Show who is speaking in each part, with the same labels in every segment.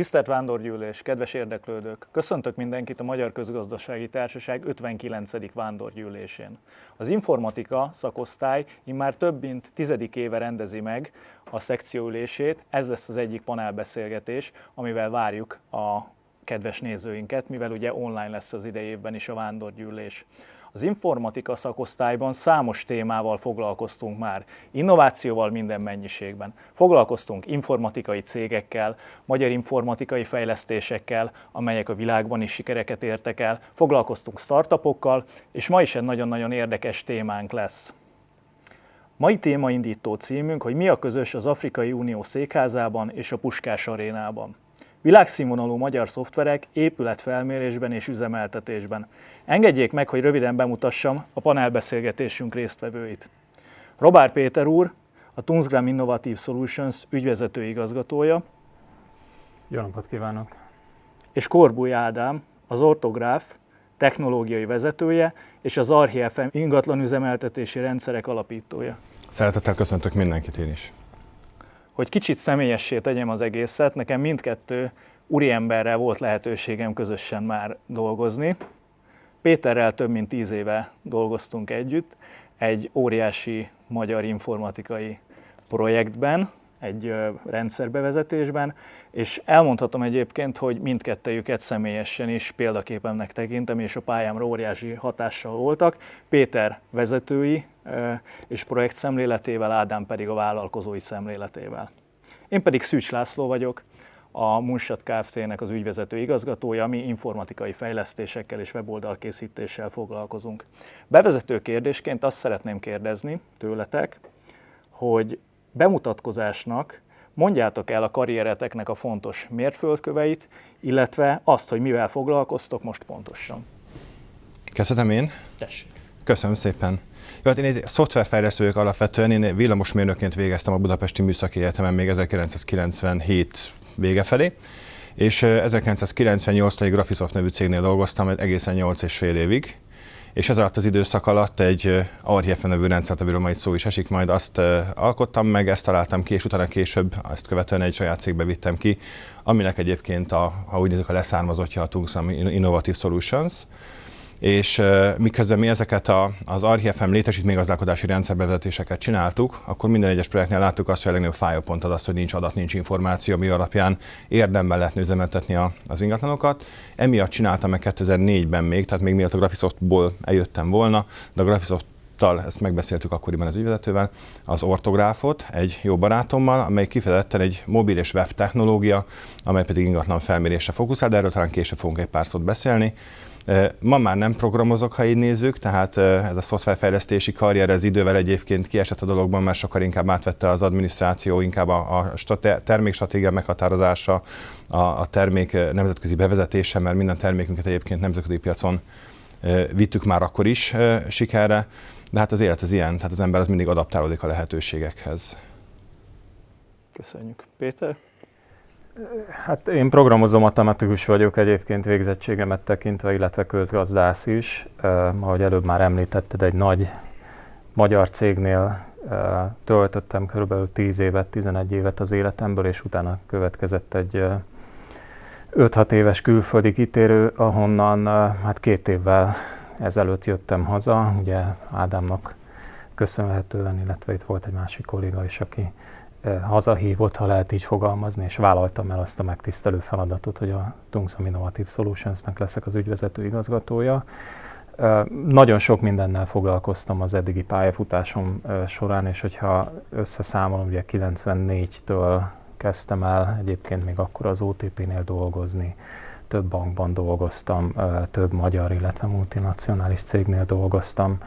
Speaker 1: Tisztelt Vándorgyűlés, kedves érdeklődők! Köszöntök mindenkit a Magyar Közgazdasági Társaság 59. Vándorgyűlésén. Az informatika szakosztály immár több mint tizedik éve rendezi meg a szekcióülését, ez lesz az egyik panelbeszélgetés, amivel várjuk a kedves nézőinket, mivel ugye online lesz az idejében is a Vándorgyűlés. Az informatika szakosztályban számos témával foglalkoztunk már, innovációval minden mennyiségben. Foglalkoztunk informatikai cégekkel, magyar informatikai fejlesztésekkel, amelyek a világban is sikereket értek el, foglalkoztunk startupokkal, és ma is egy nagyon-nagyon érdekes témánk lesz. Mai témaindító címünk, hogy mi a közös az Afrikai Unió székházában és a Puskás arénában. Világszínvonalú magyar szoftverek épületfelmérésben és üzemeltetésben. Engedjék meg, hogy röviden bemutassam a panelbeszélgetésünk résztvevőit. Robár Péter úr, a Tungsgram Innovative Solutions ügyvezető igazgatója.
Speaker 2: Jó napot kívánok!
Speaker 1: És Korbúj Ádám, az ortográf, technológiai vezetője és az Archie ingatlan üzemeltetési rendszerek alapítója.
Speaker 3: Szeretettel köszöntök mindenkit én is
Speaker 1: hogy kicsit személyessé tegyem az egészet, nekem mindkettő úriemberrel volt lehetőségem közösen már dolgozni. Péterrel több mint tíz éve dolgoztunk együtt, egy óriási magyar informatikai projektben, egy rendszerbevezetésben, és elmondhatom egyébként, hogy mindkettejüket személyesen is példaképemnek tekintem, és a pályámra óriási hatással voltak. Péter vezetői és projekt szemléletével, Ádám pedig a vállalkozói szemléletével. Én pedig Szűcs László vagyok, a Munsat Kft-nek az ügyvezető igazgatója, mi informatikai fejlesztésekkel és weboldalkészítéssel foglalkozunk. Bevezető kérdésként azt szeretném kérdezni tőletek, hogy bemutatkozásnak mondjátok el a karriereteknek a fontos mérföldköveit, illetve azt, hogy mivel foglalkoztok most pontosan.
Speaker 3: Kezdhetem én?
Speaker 1: Tessék.
Speaker 3: Köszönöm szépen. Jó, hát én egy szoftverfejlesztő vagyok alapvetően, én villamosmérnökként végeztem a Budapesti Műszaki Egyetemen még 1997 vége felé, és 1998-ig egy Graphisoft nevű cégnél dolgoztam egészen 8 és fél évig, és ez alatt az időszak alatt egy Archiefe nevű rendszert, amiről majd szó is esik, majd azt alkottam meg, ezt találtam ki, és utána később ezt követően egy saját cégbe vittem ki, aminek egyébként, a, ha úgy nézzük, a leszármazottja a Tungsam Innovative Solutions, és miközben mi ezeket a, az RHFM létesítménygazdálkodási rendszerbevezetéseket csináltuk, akkor minden egyes projektnél láttuk azt, hogy a legnagyobb fájópont az, hogy nincs adat, nincs információ, ami alapján érdemben lehet üzemeltetni a, az ingatlanokat. Emiatt csináltam meg 2004-ben még, tehát még mielőtt a Graphisoftból eljöttem volna, de a Graphisoft ezt megbeszéltük akkoriban az ügyvezetővel, az ortográfot egy jó barátommal, amely kifejezetten egy mobil és web technológia, amely pedig ingatlan felmérésre fókuszál, de erről talán később fogunk egy pár szót beszélni. Ma már nem programozok, ha így nézzük, tehát ez a szoftverfejlesztési karrier ez idővel egyébként kiesett a dologban, mert sokkal inkább átvette az adminisztráció, inkább a, a termékstratégia meghatározása, a, a termék nemzetközi bevezetése, mert minden termékünket egyébként nemzetközi piacon vittük már akkor is sikerre, de hát az élet az ilyen, tehát az ember az mindig adaptálódik a lehetőségekhez.
Speaker 1: Köszönjük. Péter?
Speaker 2: Hát én programozó matematikus vagyok egyébként végzettségemet tekintve, illetve közgazdász is. Uh, ahogy előbb már említetted, egy nagy magyar cégnél uh, töltöttem körülbelül 10 évet, 11 évet az életemből, és utána következett egy uh, 5-6 éves külföldi kitérő, ahonnan uh, hát két évvel ezelőtt jöttem haza, ugye Ádámnak köszönhetően, illetve itt volt egy másik kolléga is, aki hazahívott, ha lehet így fogalmazni, és vállaltam el azt a megtisztelő feladatot, hogy a Tungsam Innovative Solutions-nek leszek az ügyvezető igazgatója. Nagyon sok mindennel foglalkoztam az eddigi pályafutásom során, és hogyha összeszámolom, ugye 94-től kezdtem el egyébként még akkor az OTP-nél dolgozni, több bankban dolgoztam, több magyar, illetve multinacionális cégnél dolgoztam,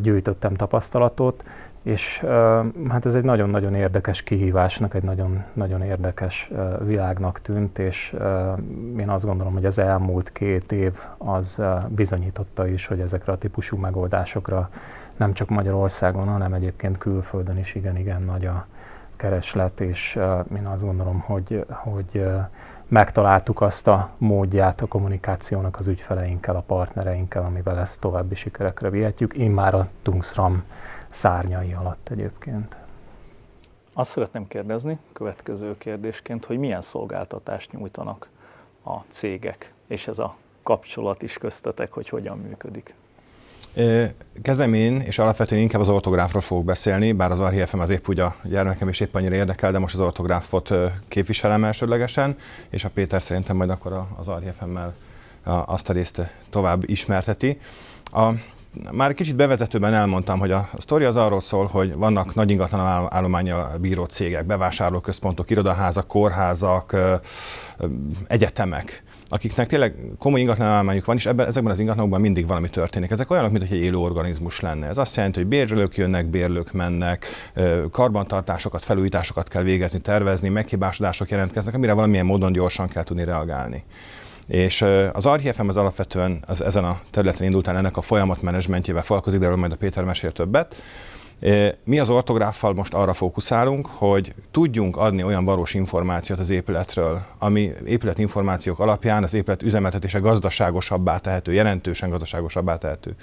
Speaker 2: gyűjtöttem tapasztalatot, és hát ez egy nagyon-nagyon érdekes kihívásnak, egy nagyon, nagyon érdekes világnak tűnt, és én azt gondolom, hogy az elmúlt két év az bizonyította is, hogy ezekre a típusú megoldásokra nem csak Magyarországon, hanem egyébként külföldön is igen-igen nagy a kereslet, és én azt gondolom, hogy, hogy megtaláltuk azt a módját a kommunikációnak az ügyfeleinkkel, a partnereinkkel, amivel ezt további sikerekre vihetjük. Már a Tungsram szárnyai alatt egyébként.
Speaker 1: Azt szeretném kérdezni, következő kérdésként, hogy milyen szolgáltatást nyújtanak a cégek, és ez a kapcsolat is köztetek, hogy hogyan működik.
Speaker 3: Kezdem én, és alapvetően inkább az ortográfról fogok beszélni, bár az RHFM az épp úgy a gyermekem is épp annyira érdekel, de most az ortográfot képviselem elsődlegesen, és a Péter szerintem majd akkor az RHFM-mel azt a részt tovább ismerteti. A, már kicsit bevezetőben elmondtam, hogy a sztori az arról szól, hogy vannak nagy ingatlan állománya bíró cégek, bevásárlóközpontok, irodaházak, kórházak, egyetemek, akiknek tényleg komoly ingatlanállományuk van, és ebben, ezekben az ingatlanokban mindig valami történik. Ezek olyanok, mint egy élő organizmus lenne. Ez azt jelenti, hogy bérlők jönnek, bérlők mennek, karbantartásokat, felújításokat kell végezni, tervezni, meghibásodások jelentkeznek, amire valamilyen módon gyorsan kell tudni reagálni. És az RHFM az alapvetően az, ezen a területen indult el ennek a folyamatmenedzsmentjével foglalkozik, de erről majd a Péter mesél többet. Mi az ortográffal most arra fókuszálunk, hogy tudjunk adni olyan valós információt az épületről, ami épületinformációk alapján az épület üzemeltetése gazdaságosabbá tehető, jelentősen gazdaságosabbá tehető.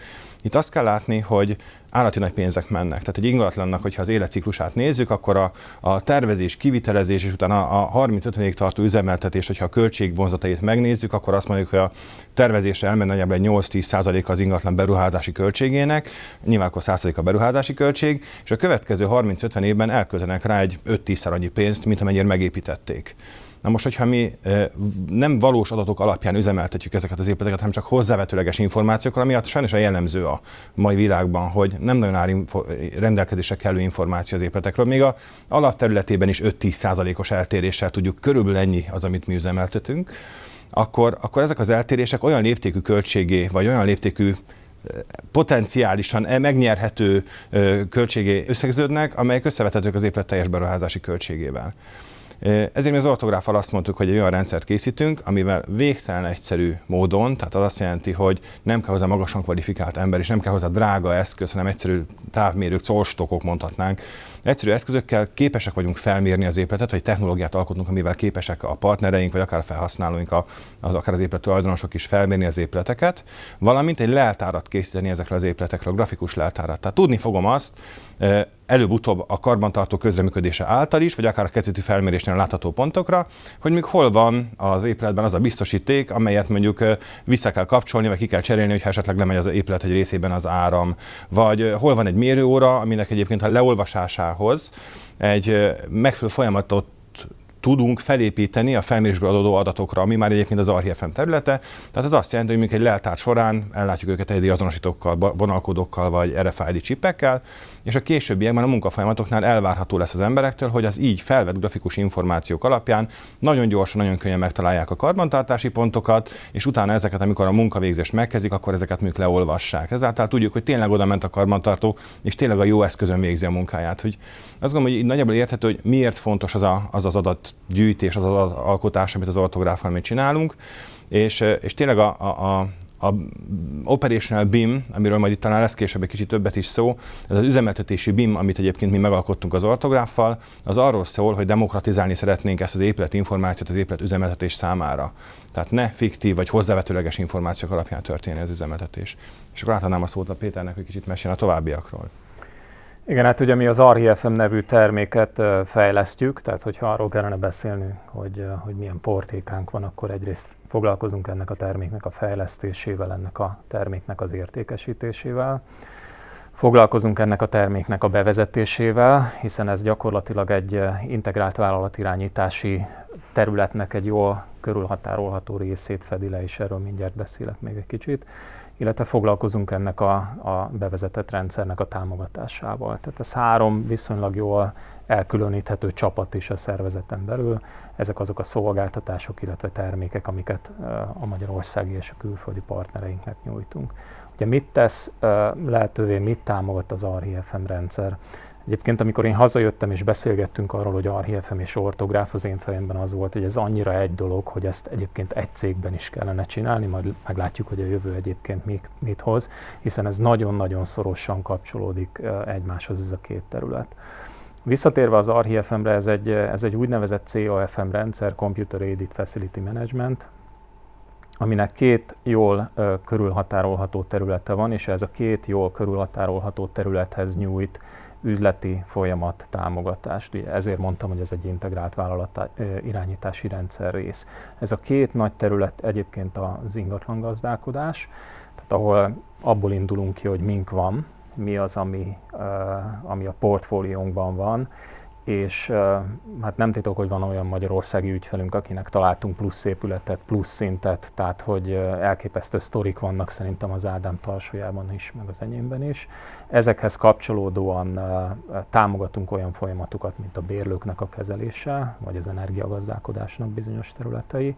Speaker 3: Itt azt kell látni, hogy állati nagy pénzek mennek. Tehát egy ingatlannak, hogyha az életciklusát nézzük, akkor a, a tervezés, kivitelezés és utána a 30-50 évig tartó üzemeltetés, hogyha a költségvonzatait megnézzük, akkor azt mondjuk, hogy a tervezésre elmenne nagyjából 8-10% az ingatlan beruházási költségének, nyilván akkor 100 a beruházási költség, és a következő 30-50 évben elköltenek rá egy 5-10-szer annyi pénzt, mint amennyire megépítették. Na most, hogyha mi nem valós adatok alapján üzemeltetjük ezeket az épületeket, hanem csak hozzávetőleges információkkal, ami sajnos a jellemző a mai világban, hogy nem nagyon áll rendelkezésre kellő információ az épületekről. Még a alapterületében is 5-10 százalékos eltéréssel tudjuk, körülbelül ennyi az, amit mi üzemeltetünk, akkor, akkor ezek az eltérések olyan léptékű költségé, vagy olyan léptékű potenciálisan e megnyerhető költségé összegződnek, amelyek összevethetők az épület teljes beruházási költségével. Ezért mi az ortográfal azt mondtuk, hogy egy olyan rendszert készítünk, amivel végtelen egyszerű módon, tehát az azt jelenti, hogy nem kell hozzá magasan kvalifikált ember, és nem kell hozzá drága eszköz, hanem egyszerű távmérők, szolstokok mondhatnánk. Egyszerű eszközökkel képesek vagyunk felmérni az épületet, vagy technológiát alkotunk, amivel képesek a partnereink, vagy akár a felhasználóink, az akár az épület tulajdonosok is felmérni az épületeket, valamint egy leltárat készíteni ezekről az épületekről, grafikus leltárat. Tehát tudni fogom azt, előbb-utóbb a karbantartó közreműködése által is, vagy akár a kezdeti felmérésnél látható pontokra, hogy még hol van az épületben az a biztosíték, amelyet mondjuk vissza kell kapcsolni, vagy ki kell cserélni, hogy esetleg lemegy az épület egy részében az áram, vagy hol van egy mérőóra, aminek egyébként a leolvasásához egy megfelelő folyamatot tudunk felépíteni a felmérésből adódó adatokra, ami már egyébként az ArchiFM területe. Tehát ez azt jelenti, hogy mondjuk egy leltár során ellátjuk őket egyedi azonosítókkal, vonalkódokkal vagy RFID csipekkel, és a későbbiekben a munkafolyamatoknál elvárható lesz az emberektől, hogy az így felvett grafikus információk alapján nagyon gyorsan, nagyon könnyen megtalálják a karbantartási pontokat, és utána ezeket, amikor a munkavégzést megkezdik, akkor ezeket mondjuk leolvassák. Ezáltal tudjuk, hogy tényleg oda ment a karbantartó, és tényleg a jó eszközön végzi a munkáját. Hogy azt gondolom, hogy nagyjából érthető, hogy miért fontos az a, az, az adatgyűjtés, az az alkotás, amit az ortográfal mi csinálunk, és, és tényleg a, a, a a Operational BIM, amiről majd itt talán lesz később egy kicsit többet is szó, ez az üzemeltetési BIM, amit egyébként mi megalkottunk az ortográffal, az arról szól, hogy demokratizálni szeretnénk ezt az épület információt az épület üzemeltetés számára. Tehát ne fiktív vagy hozzávetőleges információk alapján történjen az üzemeltetés. És akkor átadnám a szót a Péternek, hogy kicsit meséljen a továbbiakról.
Speaker 2: Igen, hát ugye mi az RHFM nevű terméket fejlesztjük, tehát hogyha arról kellene beszélni, hogy, hogy milyen portékánk van, akkor egyrészt foglalkozunk ennek a terméknek a fejlesztésével, ennek a terméknek az értékesítésével. Foglalkozunk ennek a terméknek a bevezetésével, hiszen ez gyakorlatilag egy integrált vállalatirányítási területnek egy jól körülhatárolható részét fedi le, és erről mindjárt beszélek még egy kicsit illetve foglalkozunk ennek a, a bevezetett rendszernek a támogatásával. Tehát ez három viszonylag jól elkülöníthető csapat is a szervezeten belül. Ezek azok a szolgáltatások, illetve termékek, amiket a magyarországi és a külföldi partnereinknek nyújtunk. Ugye mit tesz lehetővé, mit támogat az RHFM rendszer? Egyébként, amikor én hazajöttem és beszélgettünk arról, hogy archiefem és ortográf, az én fejemben az volt, hogy ez annyira egy dolog, hogy ezt egyébként egy cégben is kellene csinálni, majd meglátjuk, hogy a jövő egyébként mit, mit hoz, hiszen ez nagyon-nagyon szorosan kapcsolódik egymáshoz ez a két terület. Visszatérve az RHFM-re, ez egy, ez egy úgynevezett CAFM rendszer, Computer Aided Facility Management, aminek két jól uh, körülhatárolható területe van, és ez a két jól körülhatárolható területhez nyújt üzleti folyamat támogatást. Ugye ezért mondtam, hogy ez egy integrált vállalat irányítási rendszer rész. Ez a két nagy terület egyébként az ingatlan gazdálkodás, tehát ahol abból indulunk ki, hogy mink van, mi az, ami, ami a portfóliónkban van, és hát nem titok, hogy van olyan magyarországi ügyfelünk, akinek találtunk plusz épületet, plusz szintet, tehát hogy elképesztő sztorik vannak szerintem az Ádám tarsójában is, meg az enyémben is. Ezekhez kapcsolódóan támogatunk olyan folyamatokat, mint a bérlőknek a kezelése, vagy az energiagazdálkodásnak bizonyos területei.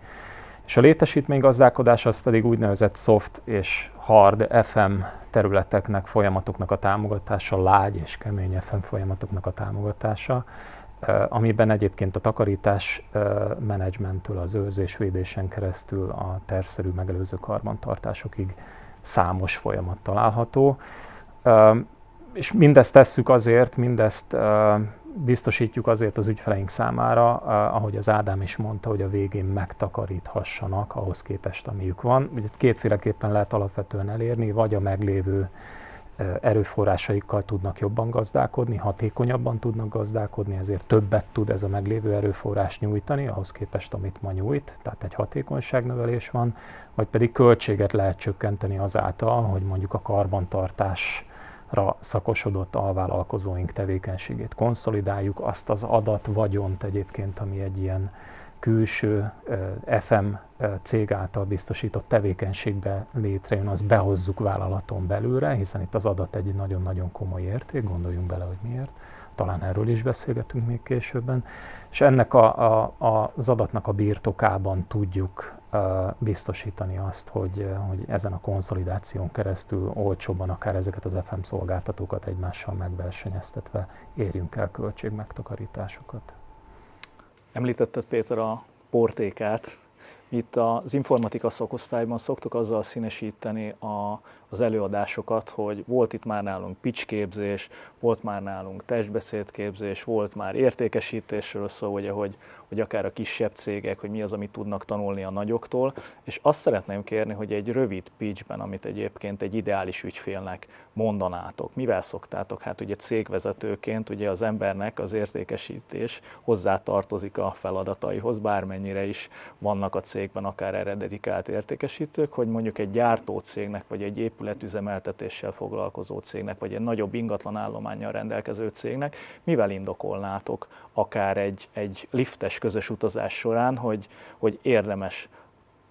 Speaker 2: És a létesítménygazdálkodás az pedig úgynevezett soft és hard FM területeknek, folyamatoknak a támogatása, lágy és kemény FM folyamatoknak a támogatása, amiben egyébként a takarítás menedzsmenttől az őrzés-védésen keresztül a tervszerű megelőző karbantartásokig számos folyamat található. És mindezt tesszük azért, mindezt biztosítjuk azért az ügyfeleink számára, ahogy az Ádám is mondta, hogy a végén megtakaríthassanak ahhoz képest, amiük van. Ugye kétféleképpen lehet alapvetően elérni, vagy a meglévő erőforrásaikkal tudnak jobban gazdálkodni, hatékonyabban tudnak gazdálkodni, ezért többet tud ez a meglévő erőforrás nyújtani, ahhoz képest, amit ma nyújt, tehát egy hatékonyságnövelés van, vagy pedig költséget lehet csökkenteni azáltal, hogy mondjuk a karbantartás ra szakosodott alvállalkozóink tevékenységét konszolidáljuk, azt az adat vagyont egyébként, ami egy ilyen külső FM cég által biztosított tevékenységbe létrejön, azt behozzuk vállalaton belőle, hiszen itt az adat egy nagyon-nagyon komoly érték, gondoljunk bele, hogy miért. Talán erről is beszélgetünk még későbben. És ennek a, a, az adatnak a birtokában tudjuk biztosítani azt, hogy, hogy ezen a konszolidáción keresztül olcsóbban akár ezeket az FM szolgáltatókat egymással megversenyeztetve érjünk el költségmegtakarításokat.
Speaker 1: Említetted Péter a portékát, itt az informatika szakosztályban szoktuk azzal színesíteni a, az előadásokat, hogy volt itt már nálunk pitch képzés, volt már nálunk testbeszédképzés, volt már értékesítésről szó, ugye, hogy, hogy akár a kisebb cégek, hogy mi az, amit tudnak tanulni a nagyoktól, és azt szeretném kérni, hogy egy rövid pitchben, amit egyébként egy ideális ügyfélnek mondanátok, mivel szoktátok? Hát ugye cégvezetőként ugye az embernek az értékesítés hozzá tartozik a feladataihoz, bármennyire is vannak a cégben akár erre dedikált értékesítők, hogy mondjuk egy gyártó cégnek, vagy egy épületüzemeltetéssel foglalkozó cégnek, vagy egy nagyobb ingatlan állományjal rendelkező cégnek, mivel indokolnátok akár egy, egy liftes közös utazás során, hogy, hogy érdemes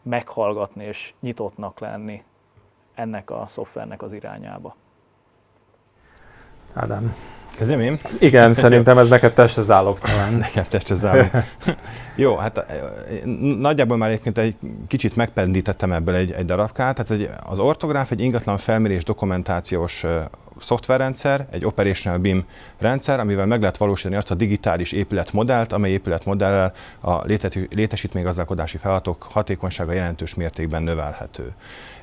Speaker 1: meghallgatni és nyitottnak lenni ennek a szoftvernek az irányába.
Speaker 2: Ádám.
Speaker 3: Kezdjem én?
Speaker 2: Igen, szerintem ez neked testre talán.
Speaker 3: Nekem testre állok. Jó, hát nagyjából már egyébként egy kicsit megpendítettem ebből egy, egy darabkát. Tehát egy, az ortográf egy ingatlan felmérés dokumentációs szoftverrendszer, egy Operational BIM rendszer, amivel meg lehet valósítani azt a digitális épületmodellt, amely épületmodellel a létesítménygazdálkodási feladatok hatékonysága jelentős mértékben növelhető.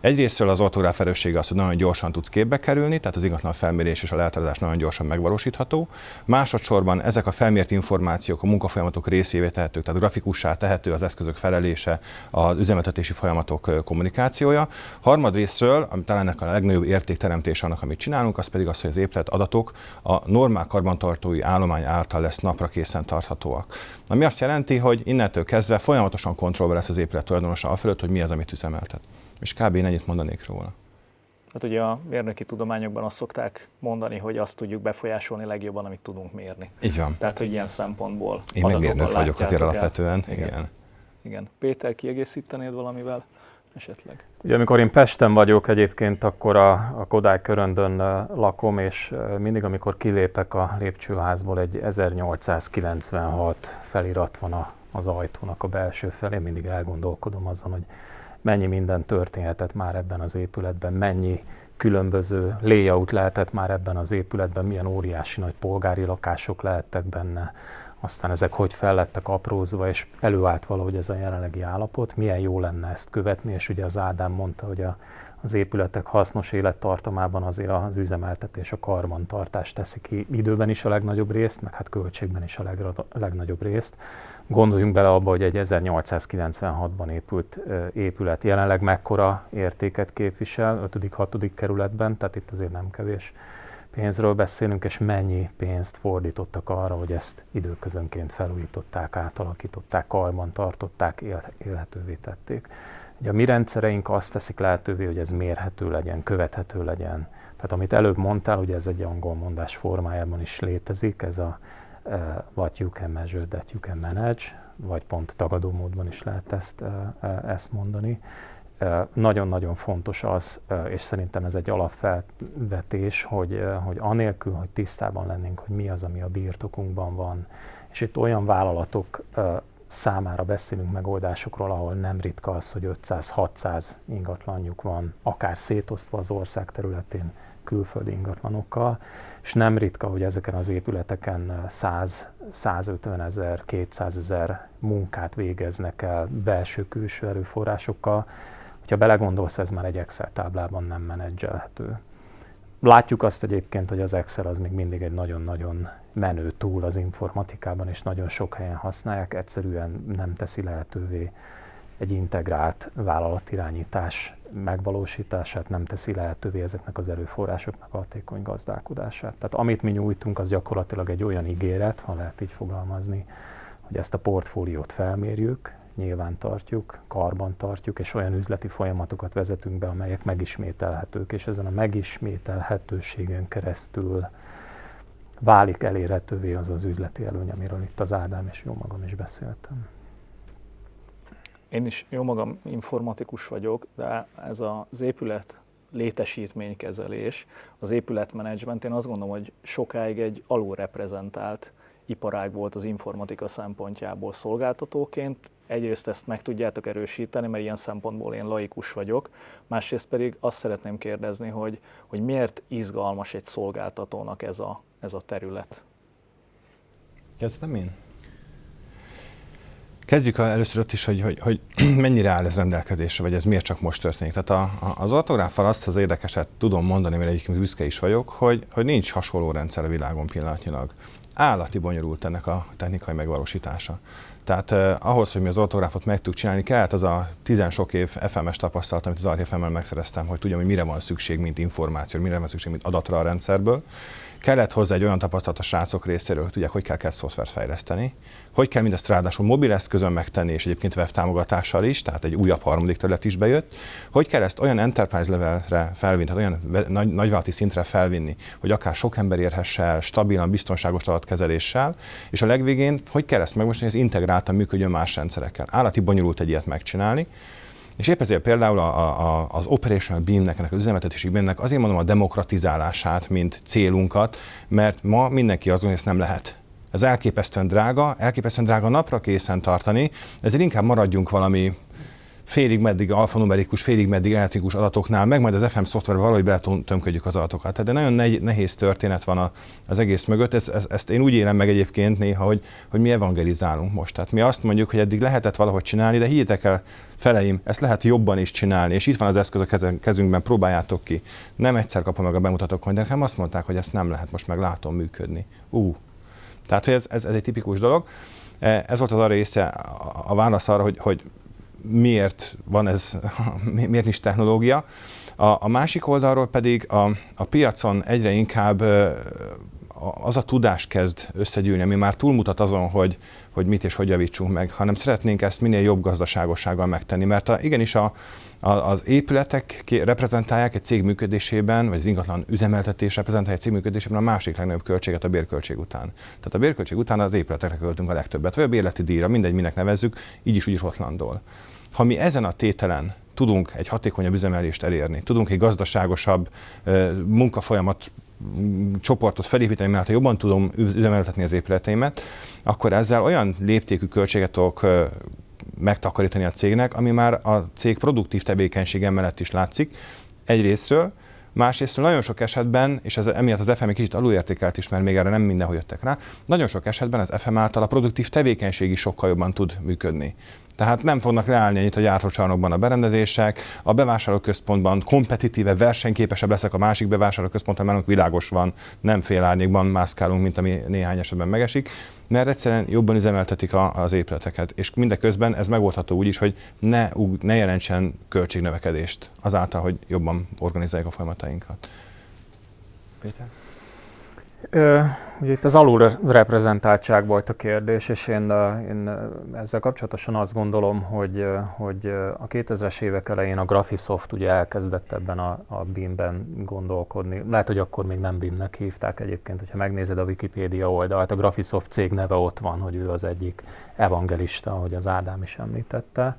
Speaker 3: Egyrésztről az ortográf erőssége az, hogy nagyon gyorsan tudsz képbe kerülni, tehát az ingatlan felmérés és a lehetőzés nagyon gyorsan megvalósítható. Másodszorban ezek a felmért információk a munkafolyamatok részévé tehetők, tehát grafikussá tehető az eszközök felelése, az üzemeltetési folyamatok kommunikációja. Harmadrésztről, ami talán ennek a legnagyobb értékteremtés annak, amit csinálunk, az pedig az, hogy az épület adatok a normál karbantartói állomány által lesz napra készen tarthatóak. Ami azt jelenti, hogy innentől kezdve folyamatosan kontrollba lesz az épület tulajdonosa fölött, hogy mi az, amit üzemeltet. És kb. ennyit mondanék róla.
Speaker 1: Hát ugye a mérnöki tudományokban azt szokták mondani, hogy azt tudjuk befolyásolni legjobban, amit tudunk mérni.
Speaker 3: Így van.
Speaker 1: Tehát, hogy ilyen szempontból
Speaker 3: Én meg mérnök vagyok azért alapvetően. Igen. igen.
Speaker 1: igen. Péter, kiegészítenéd valamivel? esetleg?
Speaker 2: Ugye, amikor én Pesten vagyok egyébként, akkor a, a Kodály köröndön lakom, és mindig, amikor kilépek a lépcsőházból, egy 1896 felirat van a, az ajtónak a belső felé, mindig elgondolkodom azon, hogy mennyi minden történhetett már ebben az épületben, mennyi különböző layout lehetett már ebben az épületben, milyen óriási nagy polgári lakások lehettek benne, aztán ezek hogy fellettek aprózva, és előállt valahogy ez a jelenlegi állapot, milyen jó lenne ezt követni, és ugye az Ádám mondta, hogy a, az épületek hasznos élettartamában azért az üzemeltetés, a karbantartás teszi ki időben is a legnagyobb részt, meg hát költségben is a legnagyobb részt. Gondoljunk bele abba, hogy egy 1896-ban épült épület jelenleg mekkora értéket képvisel, 5.-6. kerületben, tehát itt azért nem kevés pénzről beszélünk, és mennyi pénzt fordítottak arra, hogy ezt időközönként felújították, átalakították, karban tartották, élhetővé tették. Ugye a mi rendszereink azt teszik lehetővé, hogy ez mérhető legyen, követhető legyen. Tehát amit előbb mondtál, ugye ez egy angol mondás formájában is létezik, ez a uh, what you can measure, that you can manage, vagy pont tagadó módban is lehet ezt, uh, ezt mondani. Nagyon-nagyon fontos az, és szerintem ez egy alapfelvetés, hogy, hogy anélkül, hogy tisztában lennénk, hogy mi az, ami a birtokunkban van, és itt olyan vállalatok számára beszélünk megoldásokról, ahol nem ritka az, hogy 500-600 ingatlanjuk van, akár szétosztva az ország területén külföldi ingatlanokkal, és nem ritka, hogy ezeken az épületeken 100, 150 ezer, 200 ezer munkát végeznek el belső-külső erőforrásokkal, Hogyha belegondolsz, ez már egy Excel táblában nem menedzselhető. Látjuk azt egyébként, hogy az Excel az még mindig egy nagyon-nagyon menő túl az informatikában, és nagyon sok helyen használják, egyszerűen nem teszi lehetővé egy integrált vállalatirányítás megvalósítását, nem teszi lehetővé ezeknek az erőforrásoknak a hatékony gazdálkodását. Tehát amit mi nyújtunk, az gyakorlatilag egy olyan ígéret, ha lehet így fogalmazni, hogy ezt a portfóliót felmérjük, nyilván tartjuk, karban tartjuk, és olyan üzleti folyamatokat vezetünk be, amelyek megismételhetők, és ezen a megismételhetőségen keresztül válik elérhetővé az az üzleti előny, amiről itt az Ádám és jó magam is beszéltem.
Speaker 1: Én is jó magam informatikus vagyok, de ez az épület létesítménykezelés, az épületmenedzsment, én azt gondolom, hogy sokáig egy alulreprezentált iparág volt az informatika szempontjából szolgáltatóként. Egyrészt ezt meg tudjátok erősíteni, mert ilyen szempontból én laikus vagyok, másrészt pedig azt szeretném kérdezni, hogy, hogy miért izgalmas egy szolgáltatónak ez a, ez a terület?
Speaker 3: Kezdem én? Kezdjük először ott is, hogy, hogy, hogy mennyire áll ez rendelkezésre, vagy ez miért csak most történik. Tehát a, a, az ortográffal azt az érdekeset tudom mondani, mert egyébként büszke is vagyok, hogy, hogy nincs hasonló rendszer a világon pillanatnyilag állati bonyolult ennek a technikai megvalósítása. Tehát eh, ahhoz, hogy mi az ortográfot meg tudjuk csinálni, kellett az a tizen sok év FMS tapasztalat, amit az archfm megszereztem, hogy tudjam, hogy mire van szükség, mint információ, mire van szükség, mint adatra a rendszerből. Kellett hozzá egy olyan tapasztalat a srácok részéről, hogy tudják, hogy kell kezd szoftvert fejleszteni, hogy kell mindezt ráadásul mobil eszközön megtenni, és egyébként web támogatással is, tehát egy újabb harmadik terület is bejött, hogy kell ezt olyan enterprise levelre felvinni, tehát olyan nagy, nagyvállalati szintre felvinni, hogy akár sok ember érhesse el, stabilan, biztonságos adatkezeléssel, és a legvégén, hogy kell ezt megmostani, hogy ez integráltan működjön más rendszerekkel. Állati bonyolult egy ilyet megcsinálni, és épp ezért például a, a, az operational beamnek, ennek az üzemeltetési beamnek azért mondom a demokratizálását, mint célunkat, mert ma mindenki azt gondolja, hogy ezt nem lehet. Ez elképesztően drága, elképesztően drága napra készen tartani, ezért inkább maradjunk valami félig meddig alfanumerikus, félig meddig elektrikus adatoknál, meg majd az FM szoftverbe valahogy beletömködjük az adatokat. Tehát de nagyon nehéz történet van az egész mögött. Ez, ez, ezt én úgy élem meg egyébként néha, hogy, hogy mi evangelizálunk most. Tehát mi azt mondjuk, hogy eddig lehetett valahogy csinálni, de higgyétek el, feleim, ezt lehet jobban is csinálni, és itt van az eszköz a kezünkben, próbáljátok ki. Nem egyszer kapom meg a bemutatók, hogy de nekem azt mondták, hogy ezt nem lehet, most meg látom működni. Ú, tehát ez, ez, ez egy tipikus dolog. E, ez volt az a része, a válasz arra, hogy, hogy miért van ez, miért nincs technológia. A, a másik oldalról pedig a, a piacon egyre inkább az a tudás kezd összegyűlni, ami már túlmutat azon, hogy, hogy mit és hogy javítsunk meg, hanem szeretnénk ezt minél jobb gazdaságossággal megtenni. Mert a, igenis a, a, az épületek reprezentálják egy cég működésében, vagy az ingatlan üzemeltetés reprezentálja egy cég működésében a másik legnagyobb költséget a bérköltség után. Tehát a bérköltség után az épületekre költünk a legtöbbet, vagy a bérleti díjra, mindegy, minek nevezzük, így is úgy is ott landol. Ha mi ezen a tételen tudunk egy hatékonyabb üzemelést elérni, tudunk egy gazdaságosabb munkafolyamat csoportot felépíteni, mert ha jobban tudom üzemeltetni az épületeimet, akkor ezzel olyan léptékű költséget tudok megtakarítani a cégnek, ami már a cég produktív tevékenysége mellett is látszik. Egyrésztről, Másrészt nagyon sok esetben, és ez emiatt az FM egy kicsit alulértékelt is, mert még erre nem mindenhol jöttek rá, nagyon sok esetben az FM által a produktív tevékenység is sokkal jobban tud működni. Tehát nem fognak leállni itt a gyártócsarnokban a berendezések, a bevásárlóközpontban kompetitíve, versenyképesebb leszek a másik bevásárlóközpontban, mert világos van, nem fél árnyékban mászkálunk, mint ami néhány esetben megesik, mert egyszerűen jobban üzemeltetik a, az épületeket. És mindeközben ez megoldható úgy is, hogy ne, ne jelentsen költségnövekedést azáltal, hogy jobban organizáljuk a folyamatainkat.
Speaker 2: Péter? Ugye itt az alulreprezentáltság volt a kérdés, és én, én ezzel kapcsolatosan azt gondolom, hogy, hogy a 2000-es évek elején a Graphisoft ugye elkezdett ebben a, a BIM-ben gondolkodni. Lehet, hogy akkor még nem BIM-nek hívták egyébként, hogyha megnézed a Wikipédia oldalt, a Graphisoft cég neve ott van, hogy ő az egyik evangelista, ahogy az Ádám is említette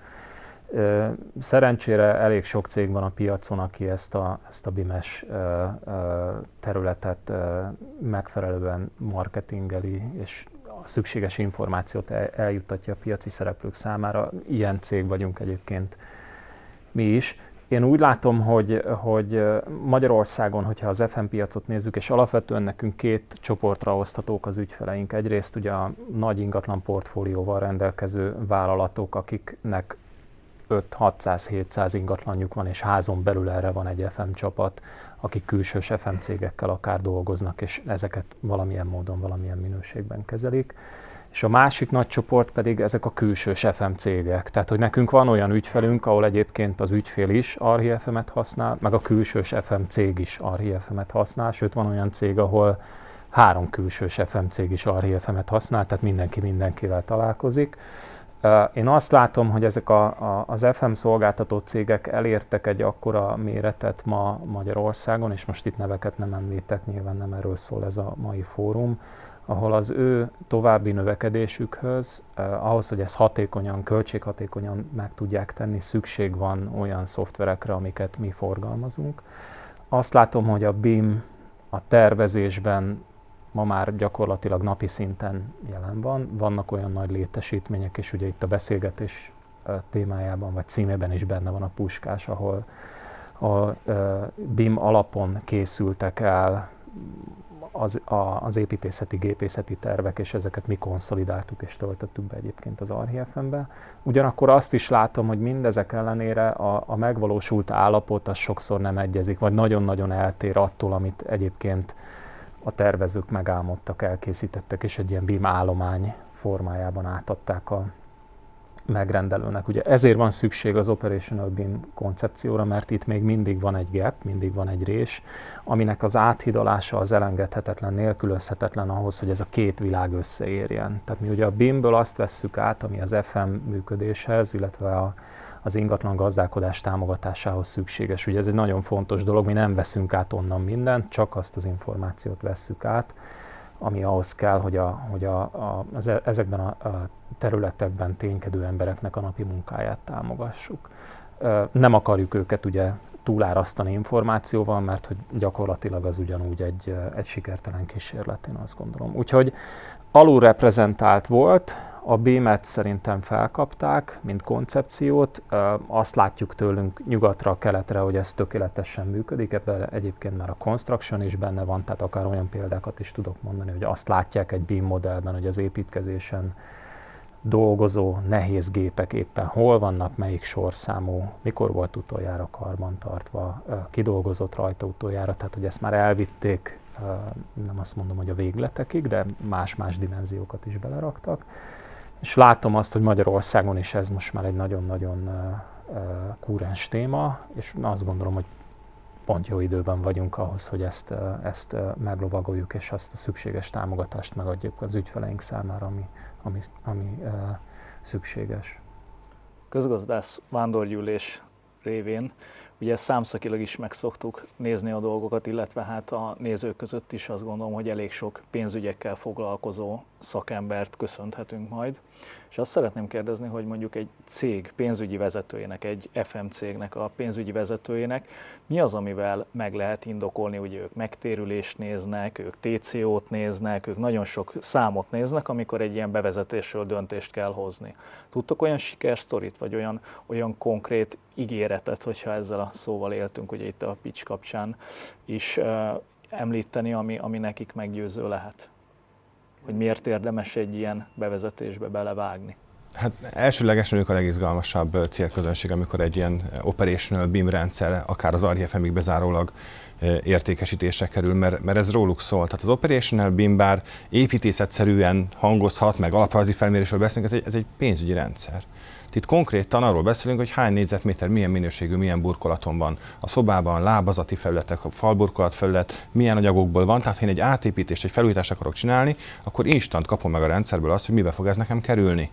Speaker 2: Szerencsére elég sok cég van a piacon, aki ezt a, ezt a BIMES területet megfelelően marketingeli, és a szükséges információt eljuttatja a piaci szereplők számára. Ilyen cég vagyunk egyébként mi is. Én úgy látom, hogy, hogy Magyarországon, hogyha az FM piacot nézzük, és alapvetően nekünk két csoportra osztatók az ügyfeleink. Egyrészt ugye a nagy ingatlan portfólióval rendelkező vállalatok, akiknek 5-600-700 ingatlanjuk van, és házon belül erre van egy FM csapat, akik külsős FM cégekkel akár dolgoznak, és ezeket valamilyen módon, valamilyen minőségben kezelik. És a másik nagy csoport pedig ezek a külsős FM cégek. Tehát, hogy nekünk van olyan ügyfelünk, ahol egyébként az ügyfél is Arhi FM-et használ, meg a külsős FM cég is Arhi FM-et használ, sőt van olyan cég, ahol három külsős FM cég is Arhi FM-et használ, tehát mindenki mindenkivel találkozik. Én azt látom, hogy ezek a, a, az FM szolgáltató cégek elértek egy akkora méretet ma Magyarországon, és most itt neveket nem említek, nyilván nem erről szól ez a mai fórum, ahol az ő további növekedésükhöz, eh, ahhoz, hogy ezt hatékonyan, költséghatékonyan meg tudják tenni, szükség van olyan szoftverekre, amiket mi forgalmazunk. Azt látom, hogy a BIM a tervezésben ma már gyakorlatilag napi szinten jelen van. Vannak olyan nagy létesítmények, és ugye itt a beszélgetés témájában vagy címében is benne van a puskás, ahol a BIM alapon készültek el az, a, az építészeti, gépészeti tervek, és ezeket mi konszolidáltuk és töltöttük be egyébként az Archifm-be. Ugyanakkor azt is látom, hogy mindezek ellenére a, a megvalósult állapot az sokszor nem egyezik, vagy nagyon-nagyon eltér attól, amit egyébként a tervezők megálmodtak, elkészítettek, és egy ilyen BIM állomány formájában átadták a megrendelőnek. Ugye ezért van szükség az Operational BIM koncepcióra, mert itt még mindig van egy gap, mindig van egy rés, aminek az áthidalása az elengedhetetlen, nélkülözhetetlen ahhoz, hogy ez a két világ összeérjen. Tehát mi ugye a BIM-ből azt vesszük át, ami az FM működéshez, illetve a az ingatlan gazdálkodás támogatásához szükséges. Ugye ez egy nagyon fontos dolog, mi nem veszünk át onnan mindent, csak azt az információt vesszük át, ami ahhoz kell, hogy, a, hogy a, a, az, e, ezekben a, a területekben ténykedő embereknek a napi munkáját támogassuk. Nem akarjuk őket ugye túlárasztani információval, mert hogy gyakorlatilag az ugyanúgy egy, egy sikertelen kísérlet, én azt gondolom. Úgyhogy alulreprezentált volt, a BIM-et szerintem felkapták, mint koncepciót. Azt látjuk tőlünk nyugatra, keletre, hogy ez tökéletesen működik. Ebben egyébként már a construction is benne van, tehát akár olyan példákat is tudok mondani, hogy azt látják egy BIM modellben, hogy az építkezésen dolgozó nehéz gépek éppen hol vannak, melyik sorszámú, mikor volt utoljára karbantartva, kidolgozott rajta utoljára, tehát hogy ezt már elvitték, nem azt mondom, hogy a végletekig, de más-más dimenziókat is beleraktak. És látom azt, hogy Magyarországon is ez most már egy nagyon-nagyon kúrens téma, és azt gondolom, hogy pont jó időben vagyunk ahhoz, hogy ezt, ezt meglovagoljuk, és azt a szükséges támogatást megadjuk az ügyfeleink számára, ami, ami, ami szükséges.
Speaker 1: Közgazdász vándorgyűlés révén Ugye számszakilag is megszoktuk nézni a dolgokat, illetve hát a nézők között is azt gondolom, hogy elég sok pénzügyekkel foglalkozó szakembert köszönhetünk majd. És azt szeretném kérdezni, hogy mondjuk egy cég pénzügyi vezetőjének, egy FM cégnek a pénzügyi vezetőjének mi az, amivel meg lehet indokolni, hogy ők megtérülést néznek, ők TCO-t néznek, ők nagyon sok számot néznek, amikor egy ilyen bevezetésről döntést kell hozni. Tudtok olyan sikersztorit, vagy olyan, olyan konkrét ígéretet, hogyha ezzel a szóval éltünk, ugye itt a pitch kapcsán is említeni, ami, ami nekik meggyőző lehet? hogy miért érdemes egy ilyen bevezetésbe belevágni?
Speaker 3: Hát elsőlegesen ők a legizgalmasabb célközönség, amikor egy ilyen operational BIM rendszer, akár az RFM-ig bezárólag értékesítésre kerül, mert, mert ez róluk szól. Tehát az operational BIM bár építészetszerűen hangozhat, meg alaprajzi felmérésről beszélünk, ez egy, ez egy pénzügyi rendszer. Itt konkrétan arról beszélünk, hogy hány négyzetméter, milyen minőségű, milyen burkolaton van. A szobában, lábazati felületek, a falburkolat felület, milyen anyagokból van. Tehát ha én egy átépítést, egy felújítást akarok csinálni, akkor instant kapom meg a rendszerből azt, hogy mibe fog ez nekem kerülni.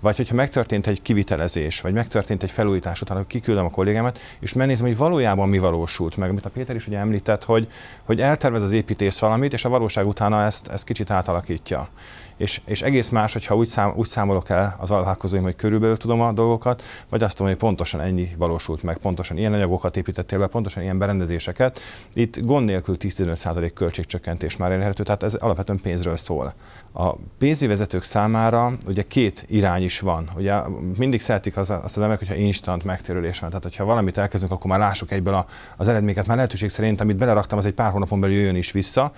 Speaker 3: Vagy hogyha megtörtént egy kivitelezés, vagy megtörtént egy felújítás után, hogy kiküldöm a kollégámat, és megnézem, hogy valójában mi valósult meg. Amit a Péter is ugye említett, hogy, hogy eltervez az építész valamit, és a valóság utána ezt, ezt kicsit átalakítja és, és egész más, hogyha úgy, szám, úgy számolok el az alvállalkozóim, hogy körülbelül tudom a dolgokat, vagy azt tudom, hogy pontosan ennyi valósult meg, pontosan ilyen anyagokat építettél be, pontosan ilyen berendezéseket. Itt gond nélkül 10-15% költségcsökkentés már elérhető, tehát ez alapvetően pénzről szól. A pénzügyi vezetők számára ugye két irány is van. Ugye mindig szeretik az, azt az emberek, hogyha instant megtérülés van. Tehát, hogyha valamit elkezdünk, akkor már lássuk egyből a, az eredményeket. Már lehetőség szerint, amit beleraktam, az egy pár hónapon belül jön is vissza.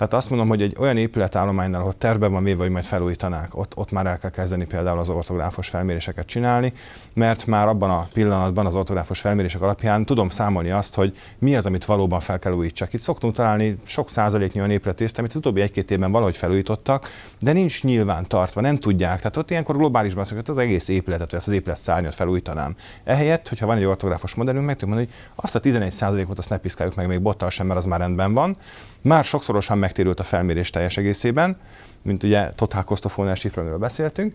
Speaker 3: Tehát azt mondom, hogy egy olyan épületállománynál, ahol tervben van véve, hogy majd felújítanák, ott, ott már el kell kezdeni például az ortográfos felméréseket csinálni, mert már abban a pillanatban az ortográfos felmérések alapján tudom számolni azt, hogy mi az, amit valóban fel kell újítsak. Itt szoktunk találni sok százaléknyi olyan épületészt, amit az utóbbi egy-két évben valahogy felújítottak, de nincs nyilván tartva, nem tudják. Tehát ott ilyenkor globálisban azt az egész épületet, vagy az épület szárnyat felújítanám. Ehelyett, hogyha van egy ortográfos modellünk, meg tudjuk mondani, hogy azt a 11 ot azt ne piszkáljuk meg még bottal sem, mert az már rendben van. Már sokszorosan megtérült a felmérés teljes egészében, mint ugye Ownership, amiről beszéltünk.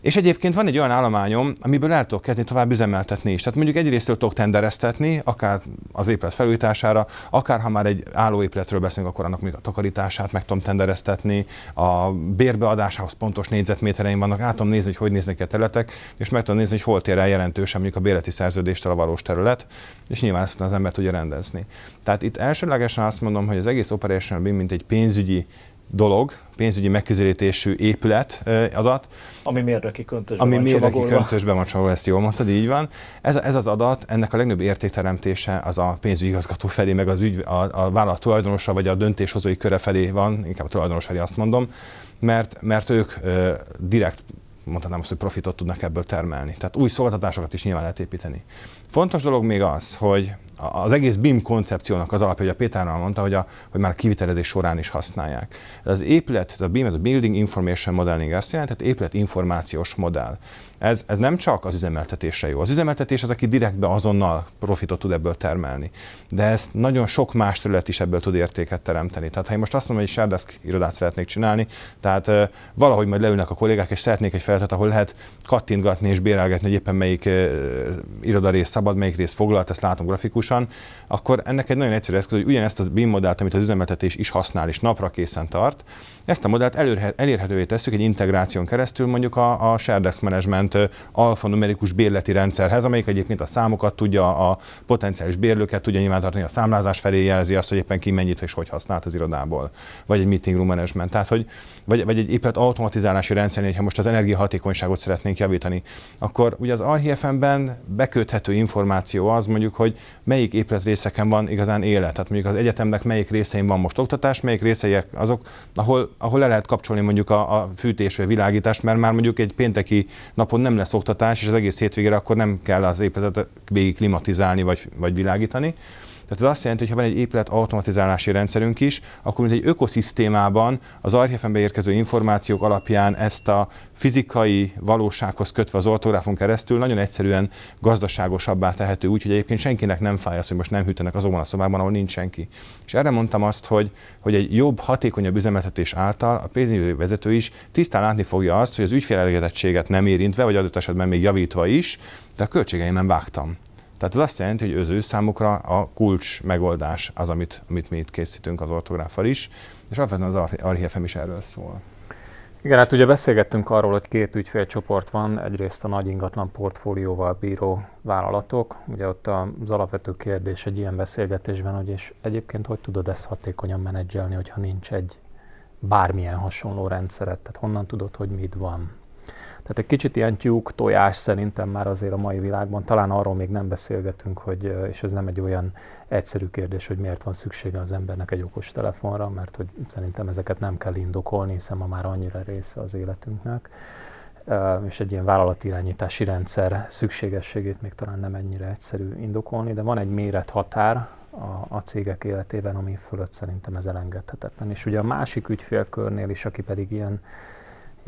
Speaker 3: És egyébként van egy olyan állományom, amiből el tudok kezdeni tovább üzemeltetni is. Tehát mondjuk egyrészt tudok tendereztetni, akár az épület felújítására, akár ha már egy állóépületről beszélünk, akkor annak még a takarítását meg tudom tendereztetni, a bérbeadásához pontos négyzetmétereim vannak, át tudom nézni, hogy hogy néznek a területek, és meg tudom nézni, hogy hol tér el jelentősen mondjuk a bérleti szerződéstől a valós terület, és nyilván ezt az ember tudja rendezni. Tehát itt elsőlegesen azt mondom, hogy az egész operational BIM, mint egy pénzügyi dolog, pénzügyi megközelítésű épület adat.
Speaker 1: Ami mérnöki köntösben
Speaker 3: ami
Speaker 1: van
Speaker 3: mérnöki
Speaker 1: csomagolva.
Speaker 3: köntösben van csomagolva, ezt jól mondtad, így van. Ez, ez az adat, ennek a legnagyobb értékteremtése az a pénzügyi igazgató felé, meg az ügy, a, a vállalat tulajdonosa, vagy a döntéshozói köre felé van, inkább a tulajdonos felé azt mondom, mert, mert ők ö, direkt mondhatnám azt, hogy profitot tudnak ebből termelni. Tehát új szolgáltatásokat is nyilván lehet építeni. Fontos dolog még az, hogy az egész BIM koncepciónak az alapja, hogy a Péter mondta, hogy, a, hogy már kivitelezés során is használják. Ez az épület, ez a BIM, ez a Building Information Modeling azt jelenti, tehát épület információs modell. Ez, ez nem csak az üzemeltetésre jó. Az üzemeltetés az, aki direktbe azonnal profitot tud ebből termelni. De ez nagyon sok más terület is ebből tud értéket teremteni. Tehát ha én most azt mondom, hogy egy Shardesk irodát szeretnék csinálni, tehát uh, valahogy majd leülnek a kollégák, és szeretnék egy feladatot, ahol lehet kattintgatni és bérelgetni, hogy éppen melyik uh, irodarész szabad, melyik rész foglalt, ezt látom grafikusan, akkor ennek egy nagyon egyszerű eszköz, hogy ugyanezt az BIM modellt, amit az üzemeltetés is használ, és napra készen tart, ezt a modellt elérhetővé tesszük egy integráción keresztül mondjuk a, a Shared Desk Management alfanumerikus bérleti rendszerhez, amelyik egyébként a számokat tudja, a potenciális bérlőket tudja nyilvántartani, a számlázás felé jelzi azt, hogy éppen ki mennyit és hogy használt az irodából, vagy egy meeting room management. Tehát, hogy, vagy, vagy egy épület automatizálási rendszer, ha most az energiahatékonyságot szeretnénk javítani, akkor ugye az RHFM-ben beköthető információ az mondjuk, hogy melyik épületrészeken van igazán élet. Tehát mondjuk az egyetemnek melyik részein van most oktatás, melyik részei azok, ahol ahol le lehet kapcsolni mondjuk a, a fűtés vagy világítást, mert már mondjuk egy pénteki napon nem lesz oktatás, és az egész hétvégére akkor nem kell az épületet végig klimatizálni vagy, vagy világítani. Tehát ez azt jelenti, hogy ha van egy épület automatizálási rendszerünk is, akkor mint egy ökoszisztémában az archívembe érkező információk alapján ezt a fizikai valósághoz kötve az ortográfon keresztül nagyon egyszerűen gazdaságosabbá tehető, úgyhogy egyébként senkinek nem fáj az, hogy most nem hűtenek azokban a szobában, ahol nincs senki. És erre mondtam azt, hogy, hogy egy jobb, hatékonyabb üzemeltetés által a pénzügyi vezető is tisztán látni fogja azt, hogy az ügyfélelégedettséget nem érintve, vagy adott esetben még javítva is, de a költségeimen vágtam. Tehát ez azt jelenti, hogy az ő számukra a kulcs megoldás az, amit, amit mi itt készítünk az ortográfal is, és alapvetően az Archifem is erről szól.
Speaker 2: Igen, hát ugye beszélgettünk arról, hogy két ügyfélcsoport van, egyrészt a nagy ingatlan portfólióval bíró vállalatok. Ugye ott az alapvető kérdés egy ilyen beszélgetésben, hogy és egyébként hogy tudod ezt hatékonyan menedzselni, hogyha nincs egy bármilyen hasonló rendszeret, tehát honnan tudod, hogy mit van. Tehát egy kicsit ilyen tyúk, tojás szerintem már azért a mai világban. Talán arról még nem beszélgetünk, hogy, és ez nem egy olyan egyszerű kérdés, hogy miért van szüksége az embernek egy okos telefonra, mert hogy szerintem ezeket nem kell indokolni, hiszen ma már annyira része az életünknek. És egy ilyen vállalatirányítási rendszer szükségességét még talán nem ennyire egyszerű indokolni, de van egy mérethatár a, a cégek életében, ami fölött szerintem ez elengedhetetlen. És ugye a másik ügyfélkörnél is, aki pedig ilyen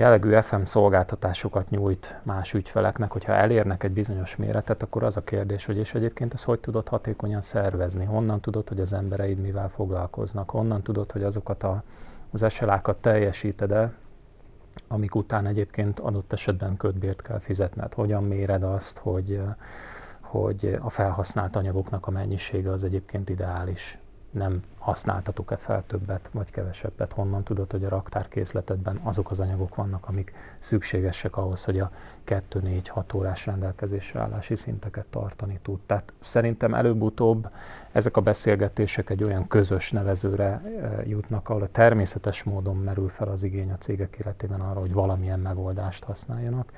Speaker 2: jellegű FM szolgáltatásokat nyújt más ügyfeleknek, hogyha elérnek egy bizonyos méretet, akkor az a kérdés, hogy és egyébként ezt hogy tudod hatékonyan szervezni? Honnan tudod, hogy az embereid mivel foglalkoznak? Honnan tudod, hogy azokat a, az SLA-kat teljesíted-e, amik után egyébként adott esetben ködbért kell fizetned? Hogyan méred azt, hogy, hogy a felhasznált anyagoknak a mennyisége az egyébként ideális? Nem használtatok-e fel többet vagy kevesebbet, honnan tudod, hogy a raktárkészletedben azok az anyagok vannak, amik szükségesek ahhoz, hogy a 2-4-6 órás rendelkezésre állási szinteket tartani tud. Tehát szerintem előbb-utóbb ezek a beszélgetések egy olyan közös nevezőre e, jutnak, ahol a természetes módon merül fel az igény a cégek életében arra, hogy valamilyen megoldást használjanak,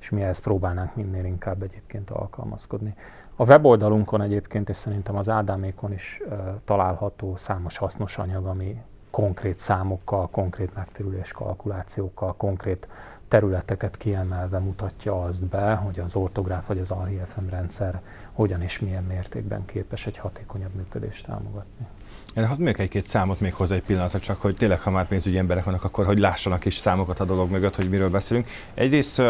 Speaker 2: és mi ezt próbálnánk minél inkább egyébként alkalmazkodni. A weboldalunkon egyébként, és szerintem az Ádámékon is uh, található számos hasznos anyag, ami konkrét számokkal, konkrét megterülés kalkulációkkal, konkrét területeket kiemelve mutatja azt be, hogy az ortográf vagy az RIFM rendszer hogyan és milyen mértékben képes egy hatékonyabb működést támogatni.
Speaker 3: Én hadd még egy-két számot még hozzá egy pillanatra, csak hogy tényleg, ha már pénzügyi emberek vannak, akkor hogy lássanak is számokat a dolog mögött, hogy miről beszélünk. Egyrészt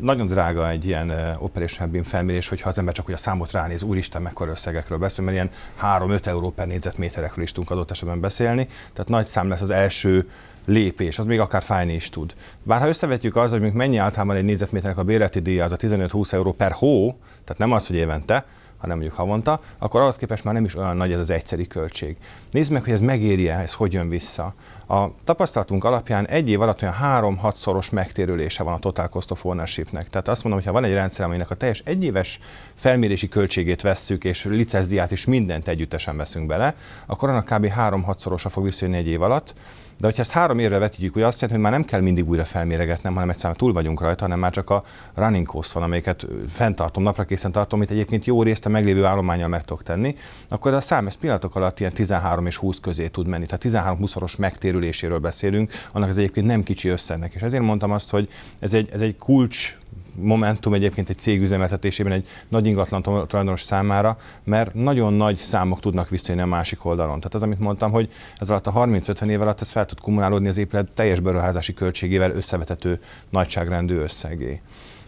Speaker 3: nagyon drága egy ilyen operational BIM felmérés, hogyha az ember csak hogy a számot ránéz, úristen, mekkora összegekről beszél, mert ilyen 3-5 euró per négyzetméterekről is tudunk adott esetben beszélni. Tehát nagy szám lesz az első lépés, az még akár fájni is tud. Bár ha összevetjük az, hogy mennyi általában egy négyzetméternek a bérleti díja, az a 15-20 euró per hó, tehát nem az, hogy évente, hanem mondjuk havonta, akkor ahhoz képest már nem is olyan nagy ez az egyszeri költség. Nézd meg, hogy ez megéri-e, ez hogy jön vissza. A tapasztalatunk alapján egy év alatt olyan 3-6 szoros megtérülése van a Total Cost of Ownershipnek. Tehát azt mondom, hogy ha van egy rendszer, aminek a teljes egyéves felmérési költségét vesszük, és licencdiát is mindent együttesen veszünk bele, akkor annak kb. 3-6 szorosa fog visszajönni egy év alatt. De hogyha ezt három évre vetítjük, ugye azt jelenti, hogy már nem kell mindig újra felméregetnem, hanem egyszerűen túl vagyunk rajta, hanem már csak a running cost van, amelyeket fenntartom, napra készen tartom, amit egyébként jó részt a meglévő állományjal meg tudok tenni, akkor a szám ez pillanatok alatt ilyen 13 és 20 közé tud menni. Tehát 13-20-szoros megtérüléséről beszélünk, annak ez egyébként nem kicsi összegnek. És ezért mondtam azt, hogy ez egy, ez egy kulcs Momentum egyébként egy cég üzemeltetésében egy nagy ingatlan tulajdonos számára, mert nagyon nagy számok tudnak visszajönni a másik oldalon. Tehát az, amit mondtam, hogy ez alatt a 30-50 év alatt ez fel tud kumulálódni az épület teljes beruházási költségével összevetető nagyságrendű összegé.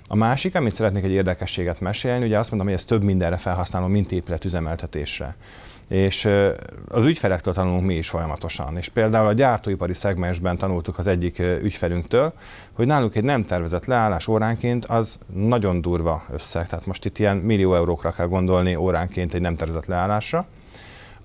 Speaker 3: A másik, amit szeretnék egy érdekességet mesélni, ugye azt mondom, hogy ez több mindenre felhasználom, mint épületüzemeltetésre és az ügyfelektől tanulunk mi is folyamatosan. És például a gyártóipari szegmensben tanultuk az egyik ügyfelünktől, hogy náluk egy nem tervezett leállás óránként az nagyon durva összeg. Tehát most itt ilyen millió eurókra kell gondolni óránként egy nem tervezett leállásra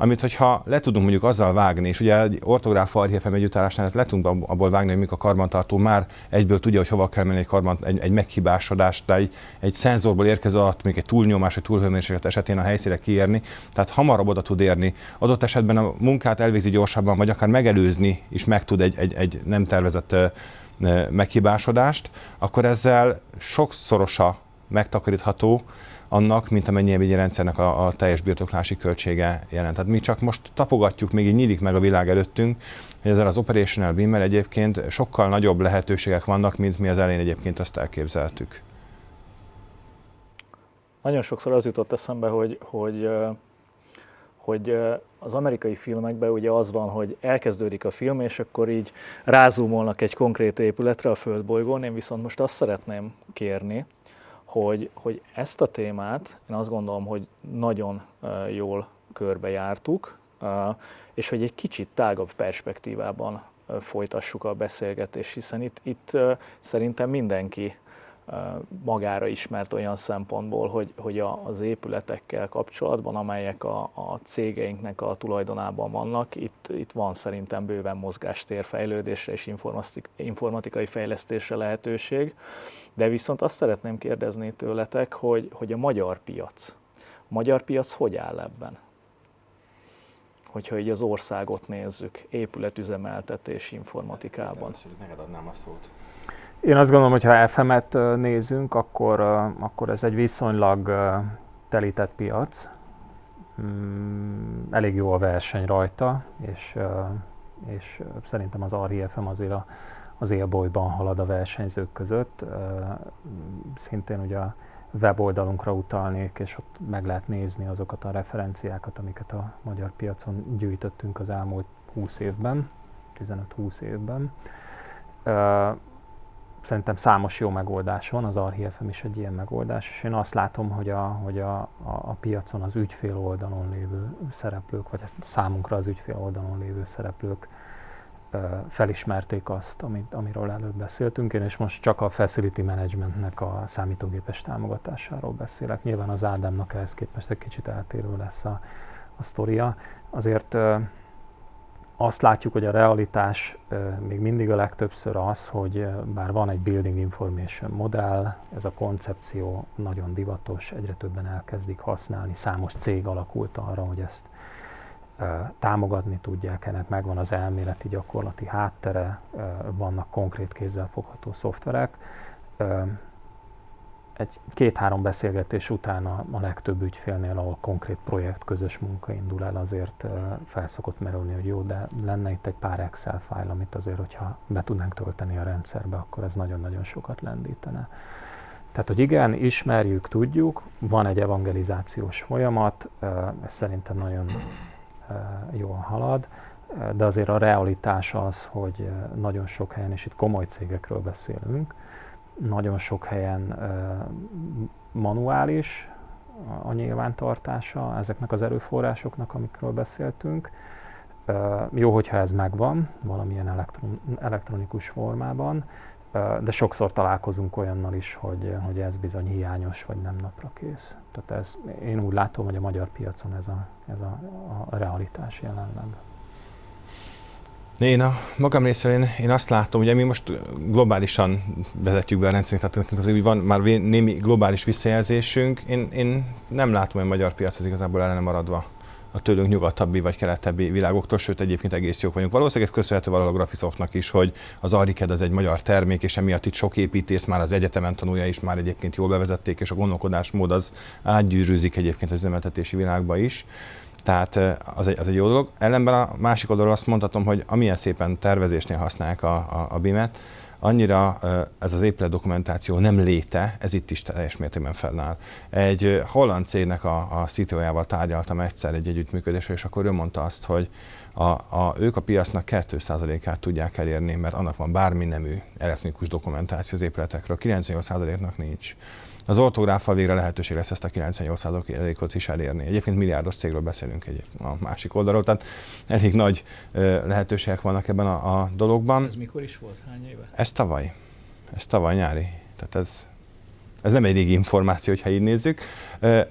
Speaker 3: amit hogyha le tudunk mondjuk azzal vágni, és ugye egy ortográf archívfem együttállásnál ezt le tudunk abból vágni, hogy mikor a karbantartó már egyből tudja, hogy hova kell menni egy, karban, egy, egy meghibásodást, de egy, egy szenzorból érkező alatt, még egy túlnyomás, vagy túlhőmérséklet esetén a helyszíre kiérni, tehát hamarabb oda tud érni. Adott esetben a munkát elvégzi gyorsabban, vagy akár megelőzni is meg tud egy, egy, egy nem tervezett meghibásodást, akkor ezzel sokszorosa megtakarítható annak, mint amennyi egy rendszernek a, a teljes birtoklási költsége jelent. Tehát mi csak most tapogatjuk, még így nyílik meg a világ előttünk, hogy ezzel az operational beam egyébként sokkal nagyobb lehetőségek vannak, mint mi az elején egyébként azt elképzeltük.
Speaker 1: Nagyon sokszor az jutott eszembe, hogy, hogy hogy az amerikai filmekben ugye az van, hogy elkezdődik a film, és akkor így rázumolnak egy konkrét épületre a földbolygón. Én viszont most azt szeretném kérni, hogy, hogy ezt a témát én azt gondolom, hogy nagyon jól körbejártuk, és hogy egy kicsit tágabb perspektívában folytassuk a beszélgetést, hiszen itt, itt szerintem mindenki magára ismert olyan szempontból, hogy, hogy az épületekkel kapcsolatban, amelyek a, a cégeinknek a tulajdonában vannak, itt, itt van szerintem bőven mozgástér fejlődésre és informatikai fejlesztésre lehetőség. De viszont azt szeretném kérdezni tőletek, hogy, hogy a magyar piac, a magyar piac hogy áll ebben? Hogyha így az országot nézzük, épületüzemeltetés informatikában.
Speaker 3: Neked adnám a szót.
Speaker 2: Én azt gondolom, hogy ha FM-et nézünk, akkor, akkor ez egy viszonylag telített piac. Mm, elég jó a verseny rajta, és, és szerintem az RIFM azért a az élbolyban halad a versenyzők között. Szintén ugye a weboldalunkra utalnék, és ott meg lehet nézni azokat a referenciákat, amiket a magyar piacon gyűjtöttünk az elmúlt 20 évben, 15-20 évben. Szerintem számos jó megoldás van, az RHFM is egy ilyen megoldás, és én azt látom, hogy a, hogy a, a, a piacon az ügyfél oldalon lévő szereplők, vagy számunkra az ügyfél oldalon lévő szereplők felismerték azt, amit, amiről előbb beszéltünk. Én és most csak a facility managementnek a számítógépes támogatásáról beszélek. Nyilván az Ádámnak ehhez képest egy kicsit eltérő lesz a, a sztoria. Azért azt látjuk, hogy a realitás még mindig a legtöbbször az, hogy bár van egy Building Information modell, ez a koncepció nagyon divatos, egyre többen elkezdik használni, számos cég alakult arra, hogy ezt támogatni tudják, ennek megvan az elméleti gyakorlati háttere, vannak konkrét kézzelfogható szoftverek. Egy két-három beszélgetés után a, a legtöbb ügyfélnél, ahol konkrét projekt, közös munka indul el, azért felszokott merülni, hogy jó, de lenne itt egy pár Excel fájl, amit azért, hogyha be tudnánk tölteni a rendszerbe, akkor ez nagyon-nagyon sokat lendítene. Tehát, hogy igen, ismerjük, tudjuk, van egy evangelizációs folyamat, ez szerintem nagyon jól halad, de azért a realitás az, hogy nagyon sok helyen, és itt komoly cégekről beszélünk, nagyon sok helyen manuális a nyilvántartása ezeknek az erőforrásoknak, amikről beszéltünk. Jó, hogyha ez megvan valamilyen elektron, elektronikus formában, de sokszor találkozunk olyannal is, hogy, hogy ez bizony hiányos, vagy nem napra kész. Tehát ez, én úgy látom, hogy a magyar piacon ez a, ez a, a realitás jelenleg.
Speaker 3: Én a magam részéről én, én azt látom, hogy mi most globálisan vezetjük be a rendszerünk, tehát nekünk azért van már némi globális visszajelzésünk. Én, én nem látom, hogy a magyar piac az igazából ellene maradva a tőlünk nyugatabbi vagy keletebbi világoktól, sőt egyébként egész jók vagyunk. Valószínűleg ez köszönhető valahol a Graphisoftnak is, hogy az Ariked az egy magyar termék, és emiatt itt sok építész már az egyetemen tanulja is, már egyébként jól bevezették, és a gondolkodásmód az átgyűrűzik egyébként az üzemeltetési világba is. Tehát az egy, az egy jó dolog. Ellenben a másik oldalról azt mondhatom, hogy amilyen szépen tervezésnél használják a, a, a BIM-et, annyira ez az épület dokumentáció nem léte, ez itt is teljes mértékben fennáll. Egy holland cégnek a, a CTO-jával tárgyaltam egyszer egy együttműködésre, és akkor ő mondta azt, hogy a, a, ők a piacnak 2%-át tudják elérni, mert annak van bármi nemű elektronikus dokumentáció az épületekről, 98%-nak nincs. Az ortográffal végre lehetőség lesz ezt a 98%-ot is elérni. Egyébként milliárdos cégről beszélünk egy a másik oldalról, tehát elég nagy lehetőségek vannak ebben a, a dologban.
Speaker 1: Ez mikor is volt? Hány éve?
Speaker 3: Ez tavaly. Ez tavaly nyári. Tehát ez ez nem egy régi információ, ha így nézzük.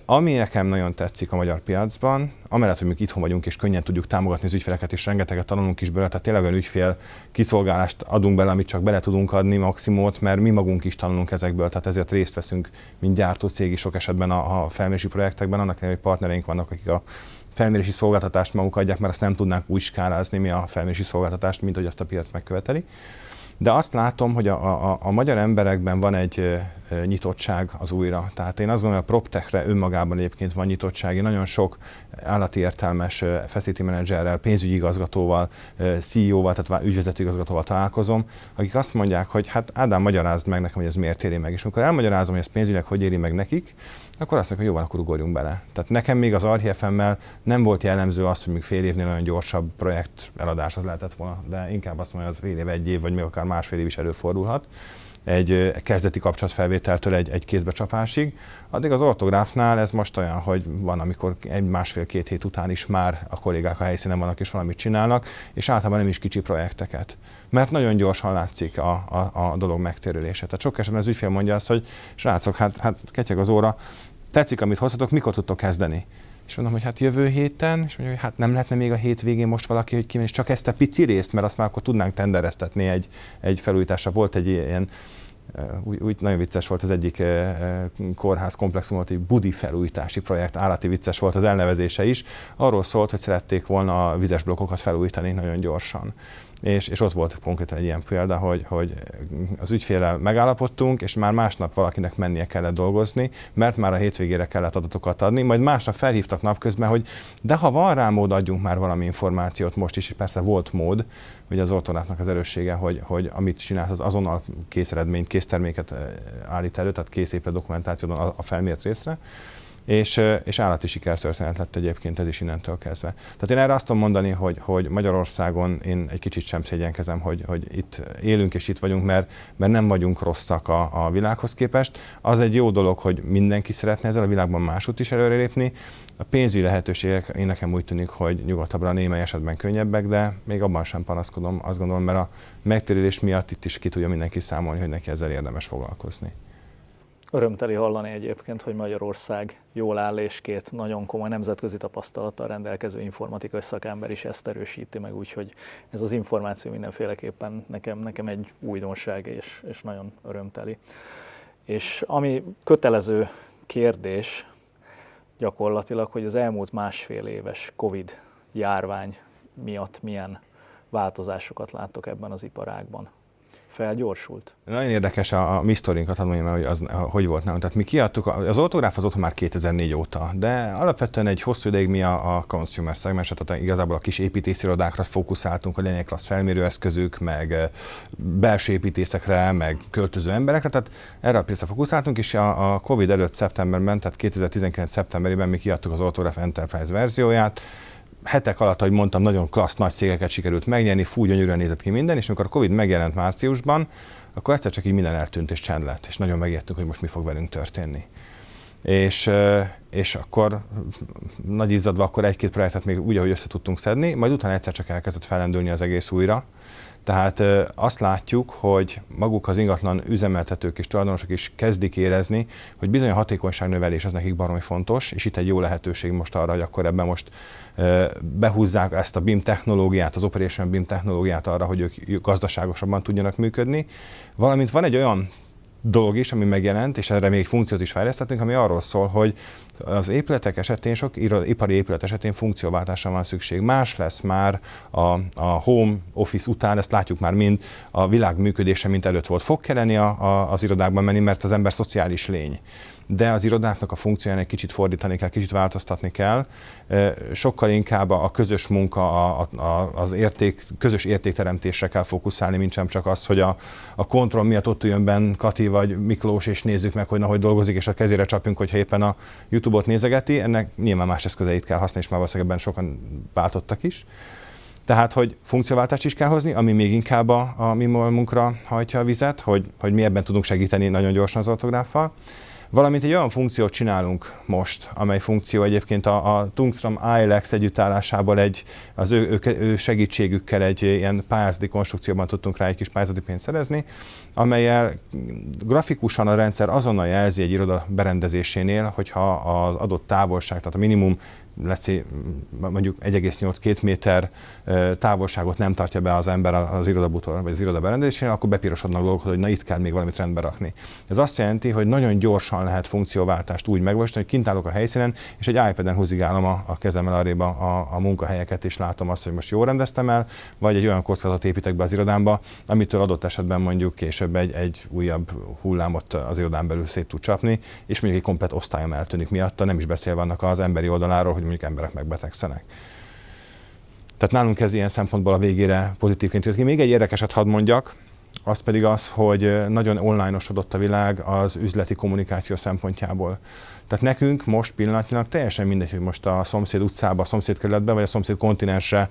Speaker 3: Ami nekem nagyon tetszik a magyar piacban, amellett, hogy itthon vagyunk és könnyen tudjuk támogatni az ügyfeleket, és rengeteget tanulunk is belőle, tehát tényleg olyan ügyfél kiszolgálást adunk bele, amit csak bele tudunk adni maximumot, mert mi magunk is tanulunk ezekből, tehát ezért részt veszünk, mint gyártó cég is sok esetben a, a felmérési projektekben, annak hogy partnereink vannak, akik a felmérési szolgáltatást maguk adják, mert azt nem tudnánk úgy skálázni mi a felmérési szolgáltatást, mint hogy azt a piac megköveteli. De azt látom, hogy a, a, a magyar emberekben van egy nyitottság az újra. Tehát én azt gondolom, hogy a PropTechre önmagában egyébként van nyitottság. Én nagyon sok állati értelmes facility managerrel, pénzügyi igazgatóval, CEO-val, tehát ügyvezető igazgatóval találkozom, akik azt mondják, hogy hát Ádám, magyarázd meg nekem, hogy ez miért éri meg. És amikor elmagyarázom, hogy ez pénzügyileg hogy éri meg nekik, akkor azt mondják, hogy jó van, akkor ugorjunk bele. Tehát nekem még az RHFM-mel nem volt jellemző az, hogy még fél évnél nagyon gyorsabb projekt eladás az lehetett volna, de inkább azt mondom, hogy az fél év, egy év, vagy még akár másfél év is előfordulhat egy kezdeti kapcsolatfelvételtől egy, egy kézbecsapásig. Addig az ortográfnál ez most olyan, hogy van, amikor egy másfél-két hét után is már a kollégák a helyszínen vannak és valamit csinálnak, és általában nem is kicsi projekteket. Mert nagyon gyorsan látszik a, a, a dolog megtérülése. Tehát sok esetben az ügyfél mondja azt, hogy srácok, hát, hát ketyeg az óra, tetszik, amit hozhatok, mikor tudtok kezdeni? És mondom, hogy hát jövő héten, és mondja, hogy hát nem lehetne még a hétvégén most valaki, hogy kimegy, csak ezt a pici részt, mert azt már akkor tudnánk tendereztetni egy, egy felújításra. Volt egy ilyen úgy, úgy nagyon vicces volt az egyik kórház komplexum egy budi felújítási projekt, állati vicces volt az elnevezése is. Arról szólt, hogy szerették volna a vizes blokkokat felújítani nagyon gyorsan és, és ott volt konkrétan egy ilyen példa, hogy, hogy az ügyfélel megállapodtunk, és már másnap valakinek mennie kellett dolgozni, mert már a hétvégére kellett adatokat adni, majd másnap felhívtak napközben, hogy de ha van rá mód, adjunk már valami információt most is, és persze volt mód, hogy az ortonátnak az erőssége, hogy, hogy amit csinálsz, az azonnal kész eredményt, kész terméket eh, állít elő, tehát kész éppen dokumentációban a, a felmért részre és, és állati sikertörténet lett egyébként ez is innentől kezdve. Tehát én erre azt tudom mondani, hogy, hogy Magyarországon én egy kicsit sem szégyenkezem, hogy, hogy itt élünk és itt vagyunk, mert, mert nem vagyunk rosszak a, a világhoz képest. Az egy jó dolog, hogy mindenki szeretne ezzel a világban másút is előrelépni. A pénzügyi lehetőségek én nekem úgy tűnik, hogy nyugatabbra némely esetben könnyebbek, de még abban sem panaszkodom, azt gondolom, mert a megtérülés miatt itt is ki tudja mindenki számolni, hogy neki ezzel érdemes foglalkozni.
Speaker 1: Örömteli hallani egyébként, hogy Magyarország jól áll, és két nagyon komoly nemzetközi tapasztalattal rendelkező informatikai szakember is ezt erősíti meg, úgyhogy ez az információ mindenféleképpen nekem, nekem egy újdonság, és, és nagyon örömteli. És ami kötelező kérdés gyakorlatilag, hogy az elmúlt másfél éves Covid járvány miatt milyen változásokat láttok ebben az iparágban felgyorsult.
Speaker 3: Nagyon érdekes a, a mi mondjam hogy az hogy volt nálunk. Tehát mi kiadtuk, az autográf az otthon már 2004 óta, de alapvetően egy hosszú ideig mi a, a consumer segmens, tehát igazából a kis építészirodákra fókuszáltunk, hogy legyenek klassz felmérőeszközük, meg belső építészekre, meg költöző emberekre, tehát erre a piacra fókuszáltunk, és a, a Covid előtt szeptemberben, tehát 2019 szeptemberében mi kiadtuk az autográf Enterprise verzióját, hetek alatt, ahogy mondtam, nagyon klassz nagy cégeket sikerült megnyerni, fú, gyönyörűen nézett ki minden, és amikor a Covid megjelent márciusban, akkor egyszer csak így minden eltűnt és csend lett, és nagyon megijedtünk, hogy most mi fog velünk történni. És, és akkor nagy izzadva akkor egy-két projektet még úgy, ahogy össze tudtunk szedni, majd utána egyszer csak elkezdett felendülni az egész újra, tehát azt látjuk, hogy maguk az ingatlan üzemeltetők és tulajdonosok is kezdik érezni, hogy bizony a hatékonyság növelés az nekik baromi fontos, és itt egy jó lehetőség most arra, hogy akkor ebben most behúzzák ezt a BIM technológiát, az Operation BIM technológiát arra, hogy ők gazdaságosabban tudjanak működni. Valamint van egy olyan dolog is, ami megjelent, és erre még funkciót is fejlesztettünk, ami arról szól, hogy az épületek esetén, sok ipari épület esetén funkcióváltásra van szükség. Más lesz már a, a home office után, ezt látjuk már mind, a világ működése, mint előtt volt. Fog kelleni a, a, az irodákban menni, mert az ember szociális lény de az irodáknak a funkcióján egy kicsit fordítani kell, kicsit változtatni kell. Sokkal inkább a közös munka, a, a, az érték, közös értékteremtésre kell fókuszálni, mint sem csak az, hogy a, a kontroll miatt ott jön benn Kati vagy Miklós, és nézzük meg, hogy na, hogy dolgozik, és a kezére csapjunk, hogyha éppen a YouTube-ot nézegeti. Ennek nyilván más eszközeit kell használni, és már valószínűleg ebben sokan váltottak is. Tehát, hogy funkcióváltást is kell hozni, ami még inkább a, a mi hajtja a vizet, hogy, hogy mi ebben tudunk segíteni nagyon gyorsan az ortográffal. Valamint egy olyan funkciót csinálunk most, amely funkció egyébként a, a Tungstrom ILX együttállásából egy, az ő, ő, ő segítségükkel egy ilyen pályázati konstrukcióban tudtunk rá egy kis pályázati pénzt szerezni, amelyel grafikusan a rendszer azonnal jelzi egy iroda berendezésénél, hogyha az adott távolság, tehát a minimum leci, mondjuk 1,8-2 méter távolságot nem tartja be az ember az irodabutól, vagy az iroda berendezésén, akkor bepirosodnak dolgok, hogy na itt kell még valamit rendbe rakni. Ez azt jelenti, hogy nagyon gyorsan lehet funkcióváltást úgy megvalósítani, hogy kint állok a helyszínen, és egy iPad-en húzigálom a, a kezemmel arrébb a, a munkahelyeket, és látom azt, hogy most jól rendeztem el, vagy egy olyan kockázatot építek be az irodámba, amitől adott esetben mondjuk később egy, egy újabb hullámot az irodán belül szét tud csapni, és mondjuk egy komplet osztályom eltűnik miatta, nem is beszélve annak az emberi oldaláról, hogy mondjuk emberek megbetegszenek. Tehát nálunk ez ilyen szempontból a végére pozitívként jött ki. Még egy érdekeset hadd mondjak, az pedig az, hogy nagyon online-osodott a világ az üzleti kommunikáció szempontjából. Tehát nekünk most pillanatnyilag teljesen mindegy, hogy most a szomszéd utcába, a szomszéd kerületbe, vagy a szomszéd kontinensre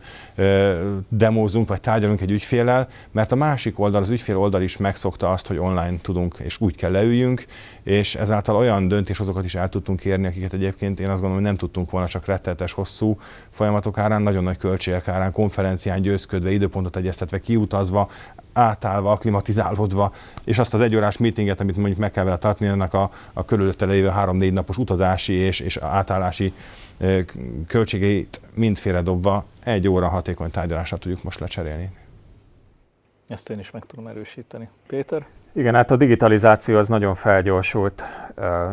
Speaker 3: demózunk, vagy tárgyalunk egy ügyféllel, mert a másik oldal, az ügyfél oldal is megszokta azt, hogy online tudunk, és úgy kell leüljünk, és ezáltal olyan döntéshozókat is el tudtunk érni, akiket egyébként én azt gondolom, hogy nem tudtunk volna csak rettenetes hosszú folyamatok árán, nagyon nagy költségek árán, konferencián győzködve, időpontot egyeztetve, kiutazva, átállva, aklimatizálódva, és azt az egyórás meetinget, amit mondjuk meg kell vele tartani, ennek a, a körülötte lévő három-négy napos utazási és, és átállási költségeit mind félredobva egy óra hatékony tárgyalásra tudjuk most lecserélni.
Speaker 1: Ezt én is meg tudom erősíteni. Péter?
Speaker 2: Igen, hát a digitalizáció az nagyon felgyorsult.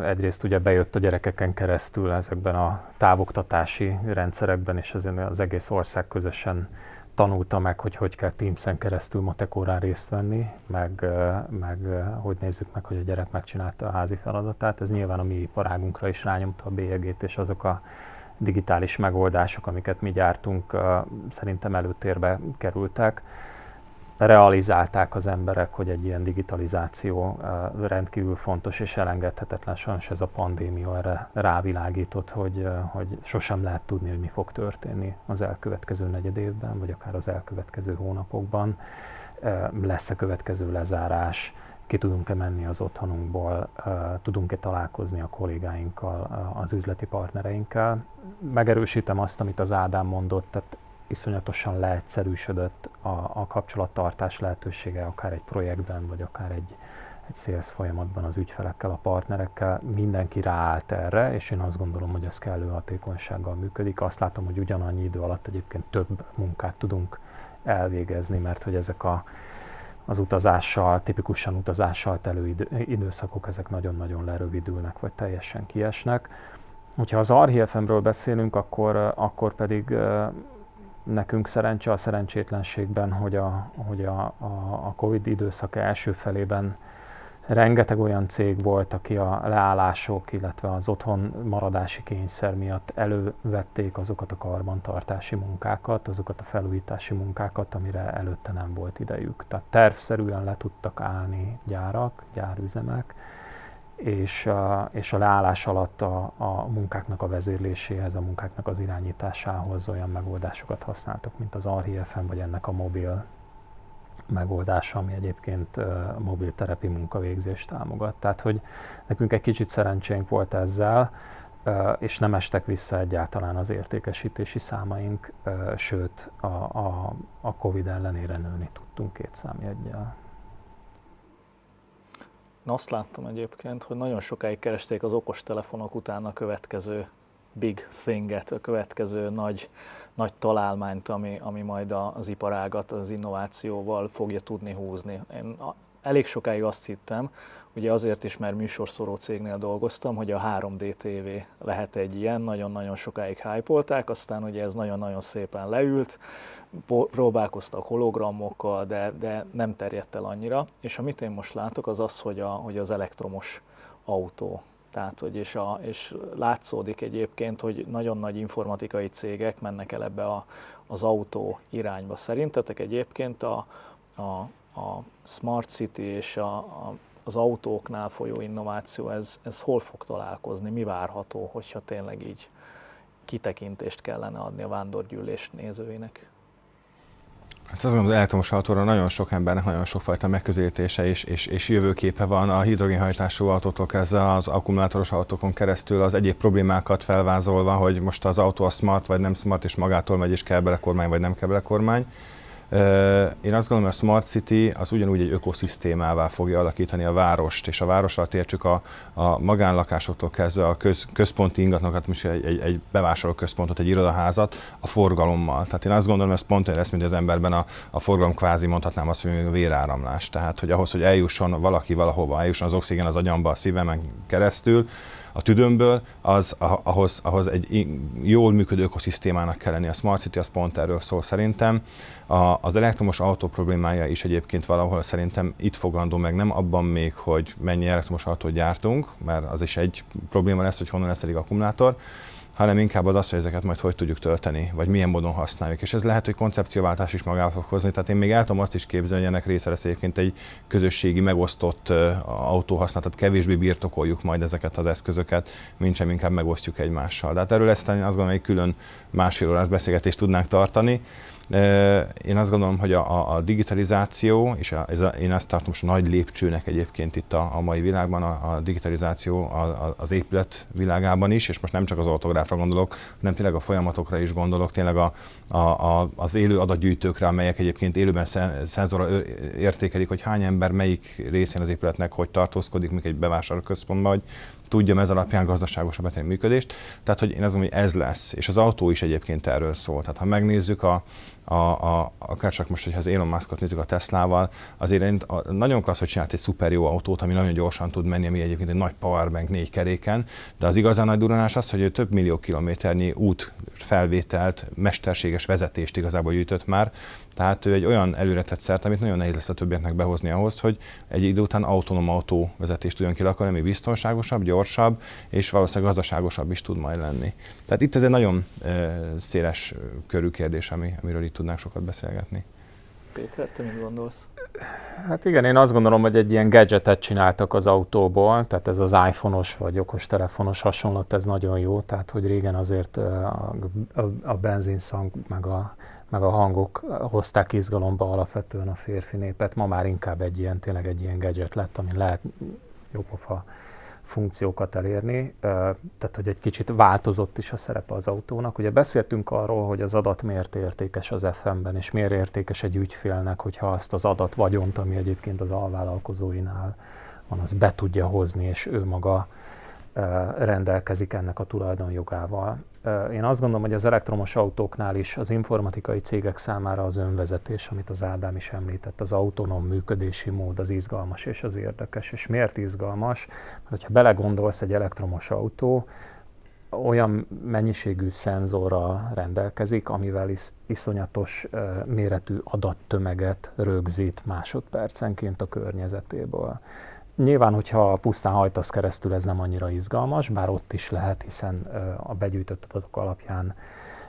Speaker 2: Egyrészt ugye bejött a gyerekeken keresztül ezekben a távoktatási rendszerekben, és ezen az egész ország közösen tanulta meg, hogy hogy kell Teams-en keresztül matekórán részt venni, meg, meg hogy nézzük meg, hogy a gyerek megcsinálta a házi feladatát. Ez nyilván a mi iparágunkra is rányomta a bélyegét, és azok a digitális megoldások, amiket mi gyártunk, szerintem előtérbe kerültek. Realizálták az emberek, hogy egy ilyen digitalizáció rendkívül fontos és elengedhetetlen. Sajnos ez a pandémia erre rávilágított, hogy, hogy sosem lehet tudni, hogy mi fog történni az elkövetkező negyed évben, vagy akár az elkövetkező hónapokban. Lesz-e következő lezárás, ki tudunk-e menni az otthonunkból, tudunk-e találkozni a kollégáinkkal, az üzleti partnereinkkel. Megerősítem azt, amit az Ádám mondott, tehát iszonyatosan leegyszerűsödött a, a kapcsolattartás lehetősége, akár egy projektben, vagy akár egy, egy sales folyamatban az ügyfelekkel, a partnerekkel, mindenki ráállt erre, és én azt gondolom, hogy ez kellő hatékonysággal működik. Azt látom, hogy ugyanannyi idő alatt egyébként több munkát tudunk elvégezni, mert hogy ezek a, az utazással, tipikusan utazással telő időszakok, ezek nagyon-nagyon lerövidülnek, vagy teljesen kiesnek. Hogyha az RHFM-ről beszélünk, akkor, akkor pedig nekünk szerencse a szerencsétlenségben, hogy a, hogy a, a, a Covid időszaka első felében rengeteg olyan cég volt, aki a leállások, illetve az otthon maradási kényszer miatt elővették azokat a karbantartási munkákat, azokat a felújítási munkákat, amire előtte nem volt idejük. Tehát tervszerűen le tudtak állni gyárak, gyárüzemek, és, és a leállás alatt a, a munkáknak a vezérléséhez, a munkáknak az irányításához olyan megoldásokat használtak, mint az RHFM, vagy ennek a mobil megoldása, ami egyébként mobil terepi munkavégzést támogat. Tehát, hogy nekünk egy kicsit szerencsénk volt ezzel, és nem estek vissza egyáltalán az értékesítési számaink, sőt a, a, a Covid ellenére nőni tudtunk két számjegyel.
Speaker 1: Én azt láttam egyébként, hogy nagyon sokáig keresték az okostelefonok után a következő big thinget, a következő nagy, nagy találmányt, ami, ami majd az iparágat az innovációval fogja tudni húzni. Én elég sokáig azt hittem, ugye azért is, mert műsorszóró cégnél dolgoztam, hogy a 3D TV lehet egy ilyen, nagyon-nagyon sokáig hypolták, aztán ugye ez nagyon-nagyon szépen leült, próbálkoztak hologramokkal, de, de nem terjedt el annyira, és amit én most látok, az az, hogy, a, hogy az elektromos autó tehát, hogy és, a, és látszódik egyébként, hogy nagyon nagy informatikai cégek mennek el ebbe a, az autó irányba. Szerintetek egyébként a, a, a Smart City és a, a, az autóknál folyó innováció, ez, ez hol fog találkozni, mi várható, hogyha tényleg így kitekintést kellene adni a vándorgyűlés nézőinek?
Speaker 3: Hát azt gondolom, az elektromos autóra nagyon sok embernek nagyon sokfajta megközelítése és, és, és jövőképe van a hidrogénhajtású autótól kezdve az akkumulátoros autókon keresztül az egyéb problémákat felvázolva, hogy most az autó a smart vagy nem smart, és magától megy, és kell bele kormány vagy nem kell bele kormány. Én azt gondolom, hogy a Smart City az ugyanúgy egy ökoszisztémává fogja alakítani a várost, és a város alatt értsük a, a magánlakásoktól kezdve a köz, központi ingatlanokat, most egy, egy, egy bevásárlóközpontot, egy irodaházat a forgalommal. Tehát én azt gondolom, hogy ez pont olyan lesz, mint az emberben a, a forgalom kvázi mondhatnám azt, hogy véráramlás. Tehát, hogy ahhoz, hogy eljusson valaki valahova, eljusson az oxigén az agyamba, a szívemen keresztül, a tüdőmből, az ahhoz, ahhoz egy jól működő ökoszisztémának kell lenni. A Smart City az pont erről szól szerintem. A, az elektromos autó problémája is egyébként valahol szerintem itt fogandó meg, nem abban még, hogy mennyi elektromos autót gyártunk, mert az is egy probléma lesz, hogy honnan lesz elég akkumulátor, hanem inkább az az, hogy ezeket majd hogy tudjuk tölteni, vagy milyen módon használjuk. És ez lehet, hogy koncepcióváltás is magával fog hozni. Tehát én még el tudom azt is képzelni, hogy ennek része lesz egyébként egy közösségi megosztott autóhasználat, tehát kevésbé birtokoljuk majd ezeket az eszközöket, mint sem inkább megosztjuk egymással. De hát erről ezt azt gondolom, hogy külön másfél órás beszélgetést tudnánk tartani. Én azt gondolom, hogy a, a digitalizáció, és a, ez a, én ezt tartom most nagy lépcsőnek egyébként itt a, a mai világban, a, a digitalizáció a, a, az épület világában is, és most nem csak az autográfra gondolok, hanem tényleg a folyamatokra is gondolok, tényleg a, a, a, az élő adatgyűjtőkre, amelyek egyébként élőben szenzorra értékelik, hogy hány ember melyik részén az épületnek hogy tartózkodik, mik egy bevásárlóközpontban, hogy tudjam ez alapján gazdaságosabb működést. Tehát, hogy én azt gondolom, hogy ez lesz. És az autó is egyébként erről szól. Tehát, ha megnézzük a, a, a, akár csak most, hogyha az Elon Muskot nézzük a Teslával, azért a, nagyon klassz, hogy csinált egy szuper jó autót, ami nagyon gyorsan tud menni, ami egyébként egy nagy powerbank négy keréken, de az igazán nagy duranás az, hogy több millió kilométernyi út felvételt, mesterséges vezetést igazából gyűjtött már, tehát ő egy olyan előretett szert, amit nagyon nehéz lesz a többieknek behozni ahhoz, hogy egy idő után autonóm autóvezetést tudjon kilakolni, ami biztonságosabb, gyorsabb, és valószínűleg gazdaságosabb is tud majd lenni. Tehát itt ez egy nagyon széles körű kérdés, ami, amiről itt tudnánk sokat beszélgetni.
Speaker 1: Péter, te mit gondolsz?
Speaker 2: Hát igen, én azt gondolom, hogy egy ilyen gadgetet csináltak az autóból, tehát ez az iPhone-os vagy okostelefonos hasonlat, ez nagyon jó, tehát hogy régen azért a, a, a benzinszang meg a, meg a hangok hozták izgalomba alapvetően a férfi népet, ma már inkább egy ilyen, tényleg egy ilyen gadget lett, ami lehet jópofa funkciókat elérni, tehát hogy egy kicsit változott is a szerepe az autónak. Ugye beszéltünk arról, hogy az adat miért értékes az FM-ben, és miért értékes egy ügyfélnek, hogyha azt az adat vagyont, ami egyébként az alvállalkozóinál van, az be tudja hozni, és ő maga rendelkezik ennek a tulajdonjogával. Én azt gondolom, hogy az elektromos autóknál is az informatikai cégek számára az önvezetés, amit az Ádám is említett, az autonóm működési mód az izgalmas és az érdekes. És miért izgalmas? Mert ha belegondolsz, egy elektromos autó olyan mennyiségű szenzorral rendelkezik, amivel is, iszonyatos méretű adattömeget rögzít másodpercenként a környezetéből. Nyilván, hogyha pusztán hajtasz keresztül, ez nem annyira izgalmas, bár ott is lehet, hiszen a begyűjtött adatok alapján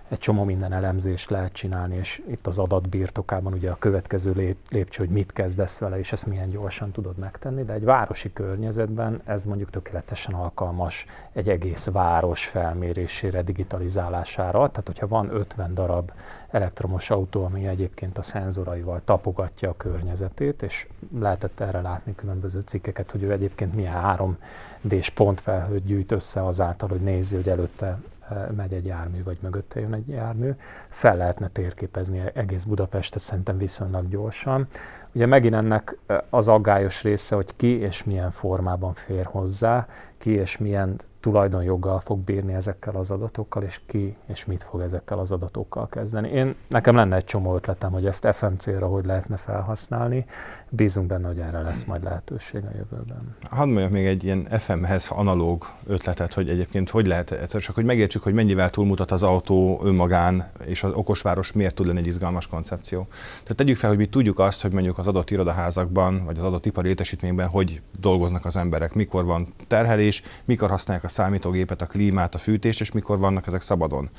Speaker 2: egy csomó minden elemzést lehet csinálni, és itt az adat birtokában ugye a következő lép, lépcső, hogy mit kezdesz vele, és ezt milyen gyorsan tudod megtenni, de egy városi környezetben ez mondjuk tökéletesen alkalmas egy egész város felmérésére, digitalizálására. Tehát, hogyha van 50 darab elektromos autó, ami egyébként a szenzoraival tapogatja a környezetét, és lehetett erre látni különböző cikkeket, hogy ő egyébként milyen 3D-s pontfelhőt gyűjt össze azáltal, hogy nézi, hogy előtte megy egy jármű, vagy mögötte jön egy jármű, fel lehetne térképezni egész Budapestet szerintem viszonylag gyorsan. Ugye megint ennek az aggályos része, hogy ki és milyen formában fér hozzá, ki és milyen tulajdonjoggal fog bírni ezekkel az adatokkal, és ki és mit fog ezekkel az adatokkal kezdeni. Én, nekem lenne egy csomó ötletem, hogy ezt FM célra hogy lehetne felhasználni, bízunk benne, hogy erre lesz majd lehetőség a jövőben.
Speaker 3: Hadd mondjak még egy ilyen FM-hez analóg ötletet, hogy egyébként hogy lehet, csak hogy megértsük, hogy mennyivel túlmutat az autó önmagán, és az okosváros miért tud lenni egy izgalmas koncepció. Tehát tegyük fel, hogy mi tudjuk azt, hogy mondjuk az adott irodaházakban, vagy az adott ipari létesítményben hogy dolgoznak az emberek, mikor van terhelés, mikor használják a számítógépet, a klímát, a fűtést, és mikor vannak ezek szabadon.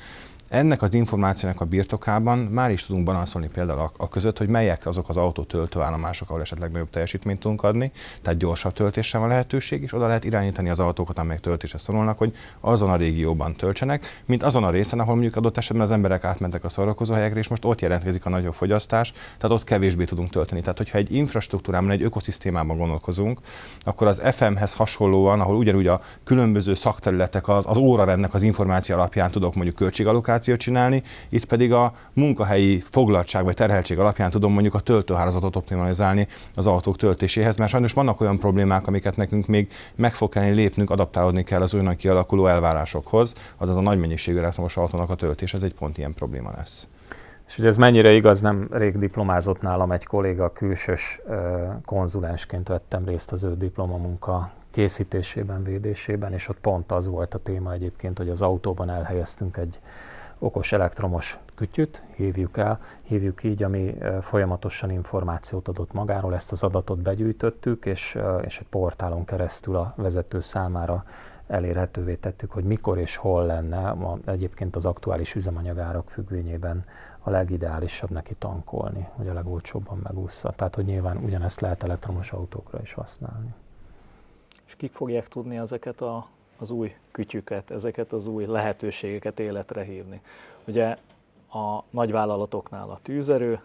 Speaker 3: Ennek az információnak a birtokában már is tudunk balanszolni például a, között, hogy melyek azok az autó töltőállomások, ahol esetleg nagyobb teljesítményt tudunk adni, tehát gyorsabb töltésre van lehetőség, és oda lehet irányítani az autókat, amelyek töltésre szorulnak, hogy azon a régióban töltsenek, mint azon a részen, ahol mondjuk adott esetben az emberek átmentek a szórakozó helyekre, és most ott jelentkezik a nagyobb fogyasztás, tehát ott kevésbé tudunk tölteni. Tehát, hogyha egy infrastruktúrában, egy ökoszisztémában gondolkozunk, akkor az FM-hez hasonlóan, ahol ugyanúgy a különböző szakterületek az, az órarendnek az információ alapján tudok mondjuk költségallokációt allokációt csinálni, itt pedig a munkahelyi foglaltság vagy terheltség alapján tudom mondjuk a töltőhálózatot optimalizálni az autók töltéséhez, mert sajnos vannak olyan problémák, amiket nekünk még meg fog kelleni lépnünk, adaptálódni kell az újonnan kialakuló elvárásokhoz, azaz a nagy mennyiségű elektromos autónak a töltés, ez egy pont ilyen probléma lesz.
Speaker 2: És hogy ez mennyire igaz, nem rég diplomázott nálam egy kolléga, külsős konzulensként vettem részt az ő diplomamunka készítésében, védésében, és ott pont az volt a téma egyébként, hogy az autóban elhelyeztünk egy okos elektromos kütyüt, hívjuk el, hívjuk így, ami folyamatosan információt adott magáról, ezt az adatot begyűjtöttük, és, és egy portálon keresztül a vezető számára elérhetővé tettük, hogy mikor és hol lenne ma egyébként az aktuális üzemanyagárak függvényében a legideálisabb neki tankolni, hogy a legolcsóbban megúszza. Tehát, hogy nyilván ugyanezt lehet elektromos autókra is használni.
Speaker 1: És kik fogják tudni ezeket a az új kütyüket, ezeket az új lehetőségeket életre hívni. Ugye a nagyvállalatoknál a tűzerő,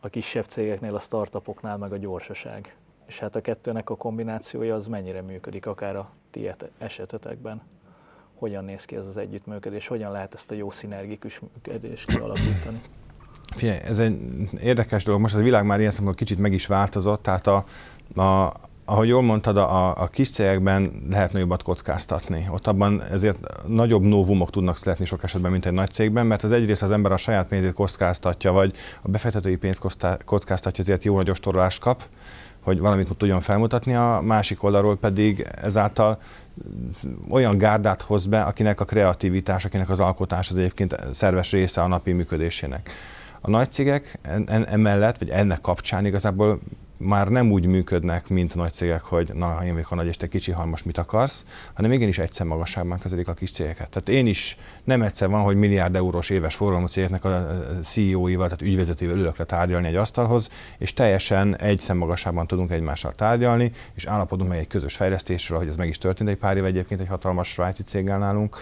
Speaker 1: a kisebb cégeknél, a startupoknál meg a gyorsaság. És hát a kettőnek a kombinációja az mennyire működik, akár a ti esetetekben. Hogyan néz ki ez az együttműködés, hogyan lehet ezt a jó szinergikus működést kialakítani?
Speaker 3: Figyelj, ez egy érdekes dolog. Most a világ már ilyen szempontból kicsit meg is változott, tehát a, a, ahogy jól mondtad, a, a kis cégekben lehet nagyobbat kockáztatni. Ott abban ezért nagyobb novumok tudnak születni sok esetben, mint egy nagy cégben, mert az egyrészt az ember a saját pénzét kockáztatja, vagy a befektetői pénzt kockáztatja, ezért jó nagy ostorolást kap, hogy valamit tudjon felmutatni, a másik oldalról pedig ezáltal olyan gárdát hoz be, akinek a kreativitás, akinek az alkotás az egyébként szerves része a napi működésének. A nagy cégek emellett, vagy ennek kapcsán igazából már nem úgy működnek, mint nagy cégek, hogy na, én vagyok a nagy, és te kicsi, ha most mit akarsz, hanem igenis egyszer magasságban kezelik a kis cégeket. Tehát én is nem egyszer van, hogy milliárd eurós éves forgalmú cégeknek a CEO-ival, tehát ügyvezetővel ülök le tárgyalni egy asztalhoz, és teljesen egy szemmagasságban tudunk egymással tárgyalni, és állapodunk meg egy közös fejlesztésről, hogy ez meg is történt egy pár év egyébként egy hatalmas svájci céggel nálunk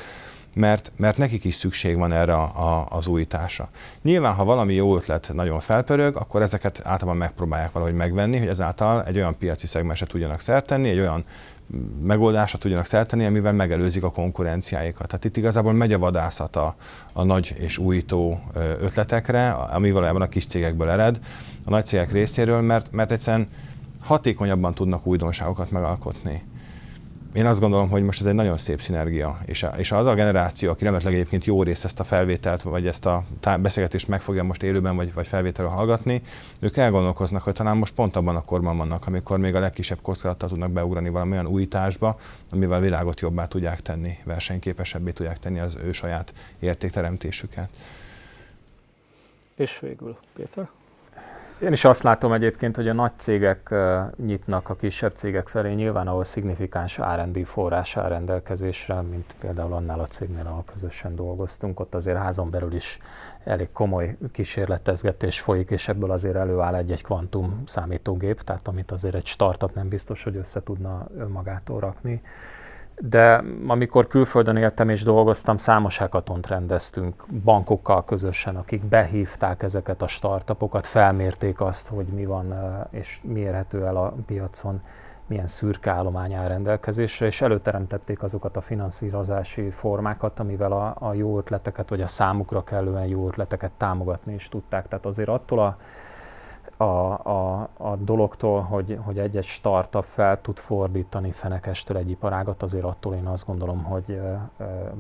Speaker 3: mert, mert nekik is szükség van erre a, a, az újításra. Nyilván, ha valami jó ötlet nagyon felpörög, akkor ezeket általában megpróbálják valahogy megvenni, hogy ezáltal egy olyan piaci szegmesre tudjanak szertenni, egy olyan megoldásra tudjanak szerteni, amivel megelőzik a konkurenciáikat. Tehát itt igazából megy a vadászat a, a nagy és újító ötletekre, ami valójában a kis cégekből ered, a nagy cégek részéről, mert, mert egyszerűen hatékonyabban tudnak újdonságokat megalkotni én azt gondolom, hogy most ez egy nagyon szép szinergia, és, és az a generáció, aki remélhetőleg egyébként jó részt ezt a felvételt, vagy ezt a beszélgetést meg fogja most élőben, vagy, vagy felvételről hallgatni, ők elgondolkoznak, hogy talán most pont abban a korban vannak, amikor még a legkisebb kockázattal tudnak beugrani valami újításba, amivel a világot jobbá tudják tenni, versenyképesebbé tudják tenni az ő saját értékteremtésüket.
Speaker 1: És végül, Péter?
Speaker 2: Én is azt látom egyébként, hogy a nagy cégek nyitnak a kisebb cégek felé, nyilván ahol szignifikáns R&D forrás áll rendelkezésre, mint például annál a cégnél, ahol közösen dolgoztunk, ott azért házon belül is elég komoly kísérletezgetés folyik, és ebből azért előáll egy-egy kvantum számítógép, tehát amit azért egy startup nem biztos, hogy össze tudna önmagától rakni de amikor külföldön éltem és dolgoztam, számos hekatont rendeztünk bankokkal közösen, akik behívták ezeket a startupokat, felmérték azt, hogy mi van és mi érhető el a piacon, milyen szürke állomány áll rendelkezésre, és előteremtették azokat a finanszírozási formákat, amivel a, a jó ötleteket, vagy a számukra kellően jó ötleteket támogatni is tudták. Tehát azért attól a a, a, a dologtól, hogy, hogy egy-egy startup fel tud fordítani fenekestől egy iparágat, azért attól én azt gondolom, hogy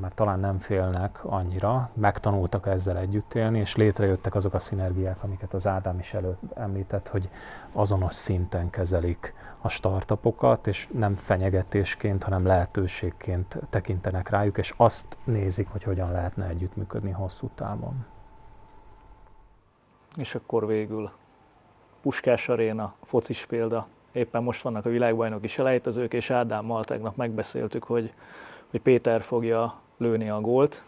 Speaker 2: már talán nem félnek annyira, megtanultak ezzel együtt élni, és létrejöttek azok a szinergiák, amiket az Ádám is előtt említett, hogy azonos szinten kezelik a startupokat, és nem fenyegetésként, hanem lehetőségként tekintenek rájuk, és azt nézik, hogy hogyan lehetne együttműködni hosszú távon.
Speaker 1: És akkor végül Puskás Aréna, focis példa. Éppen most vannak a világbajnoki selejtezők, és Ádámmal tegnap megbeszéltük, hogy, hogy Péter fogja lőni a gólt,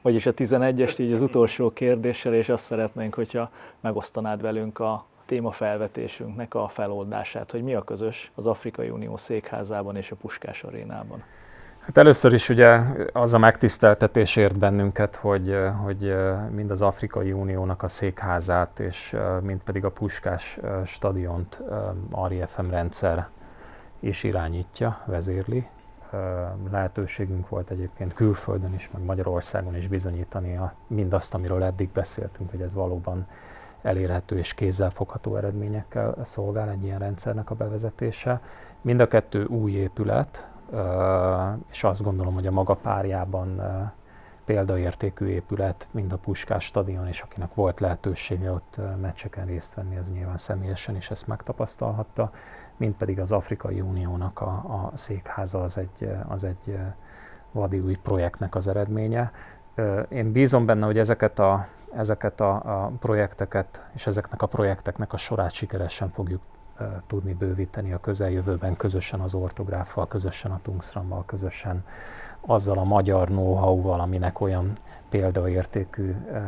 Speaker 1: vagyis a 11-est, így az utolsó kérdéssel, és azt szeretnénk, hogyha megosztanád velünk a téma felvetésünknek a feloldását, hogy mi a közös az Afrikai Unió székházában és a Puskás arénában.
Speaker 2: Hát először is ugye az a megtiszteltetés ért bennünket, hogy, hogy mind az Afrikai Uniónak a székházát, és mind pedig a Puskás stadiont RIFM rendszer is irányítja, vezérli. Lehetőségünk volt egyébként külföldön is, meg Magyarországon is bizonyítani a, mindazt, amiről eddig beszéltünk, hogy ez valóban elérhető és kézzelfogható eredményekkel szolgál egy ilyen rendszernek a bevezetése. Mind a kettő új épület, és azt gondolom, hogy a maga párjában példaértékű épület, mind a Puskás stadion, és akinek volt lehetősége ott meccseken részt venni, az nyilván személyesen is ezt megtapasztalhatta, mint pedig az Afrikai Uniónak a, a székháza az egy, az egy vadi új projektnek az eredménye. Én bízom benne, hogy ezeket a, ezeket a, a projekteket és ezeknek a projekteknek a sorát sikeresen fogjuk tudni bővíteni a közeljövőben közösen az ortográffal, közösen a Tungstrammal, közösen azzal a magyar know-how-val, aminek olyan példaértékű ö, ö,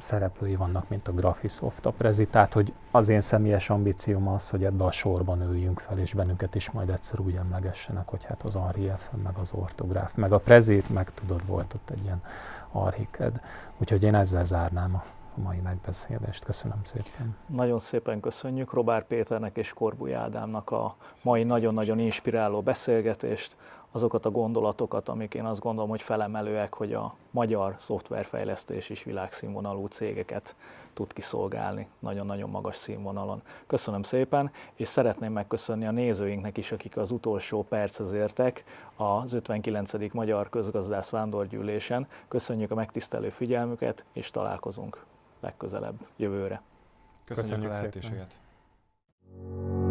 Speaker 2: szereplői vannak, mint a Graphisoft, a Prezi. Tehát, hogy az én személyes ambícióm az, hogy ebbe a sorban üljünk fel, és bennünket is majd egyszer úgy emlegessenek, hogy hát az Arief, meg az ortográf, meg a Prezit, meg tudod, volt ott egy ilyen Arhiked. Úgyhogy én ezzel zárnám a a mai megbeszélést. Köszönöm szépen.
Speaker 1: Nagyon szépen köszönjük Robár Péternek és Korbuly Ádámnak a mai nagyon-nagyon inspiráló beszélgetést, azokat a gondolatokat, amik én azt gondolom, hogy felemelőek, hogy a magyar szoftverfejlesztés is világszínvonalú cégeket tud kiszolgálni nagyon-nagyon magas színvonalon. Köszönöm szépen, és szeretném megköszönni a nézőinknek is, akik az utolsó perchez értek az 59. Magyar Közgazdász Vándorgyűlésen. Köszönjük a megtisztelő figyelmüket, és találkozunk legközelebb jövőre.
Speaker 3: Köszönjük, Köszönjük a lehetőséget! Szépen.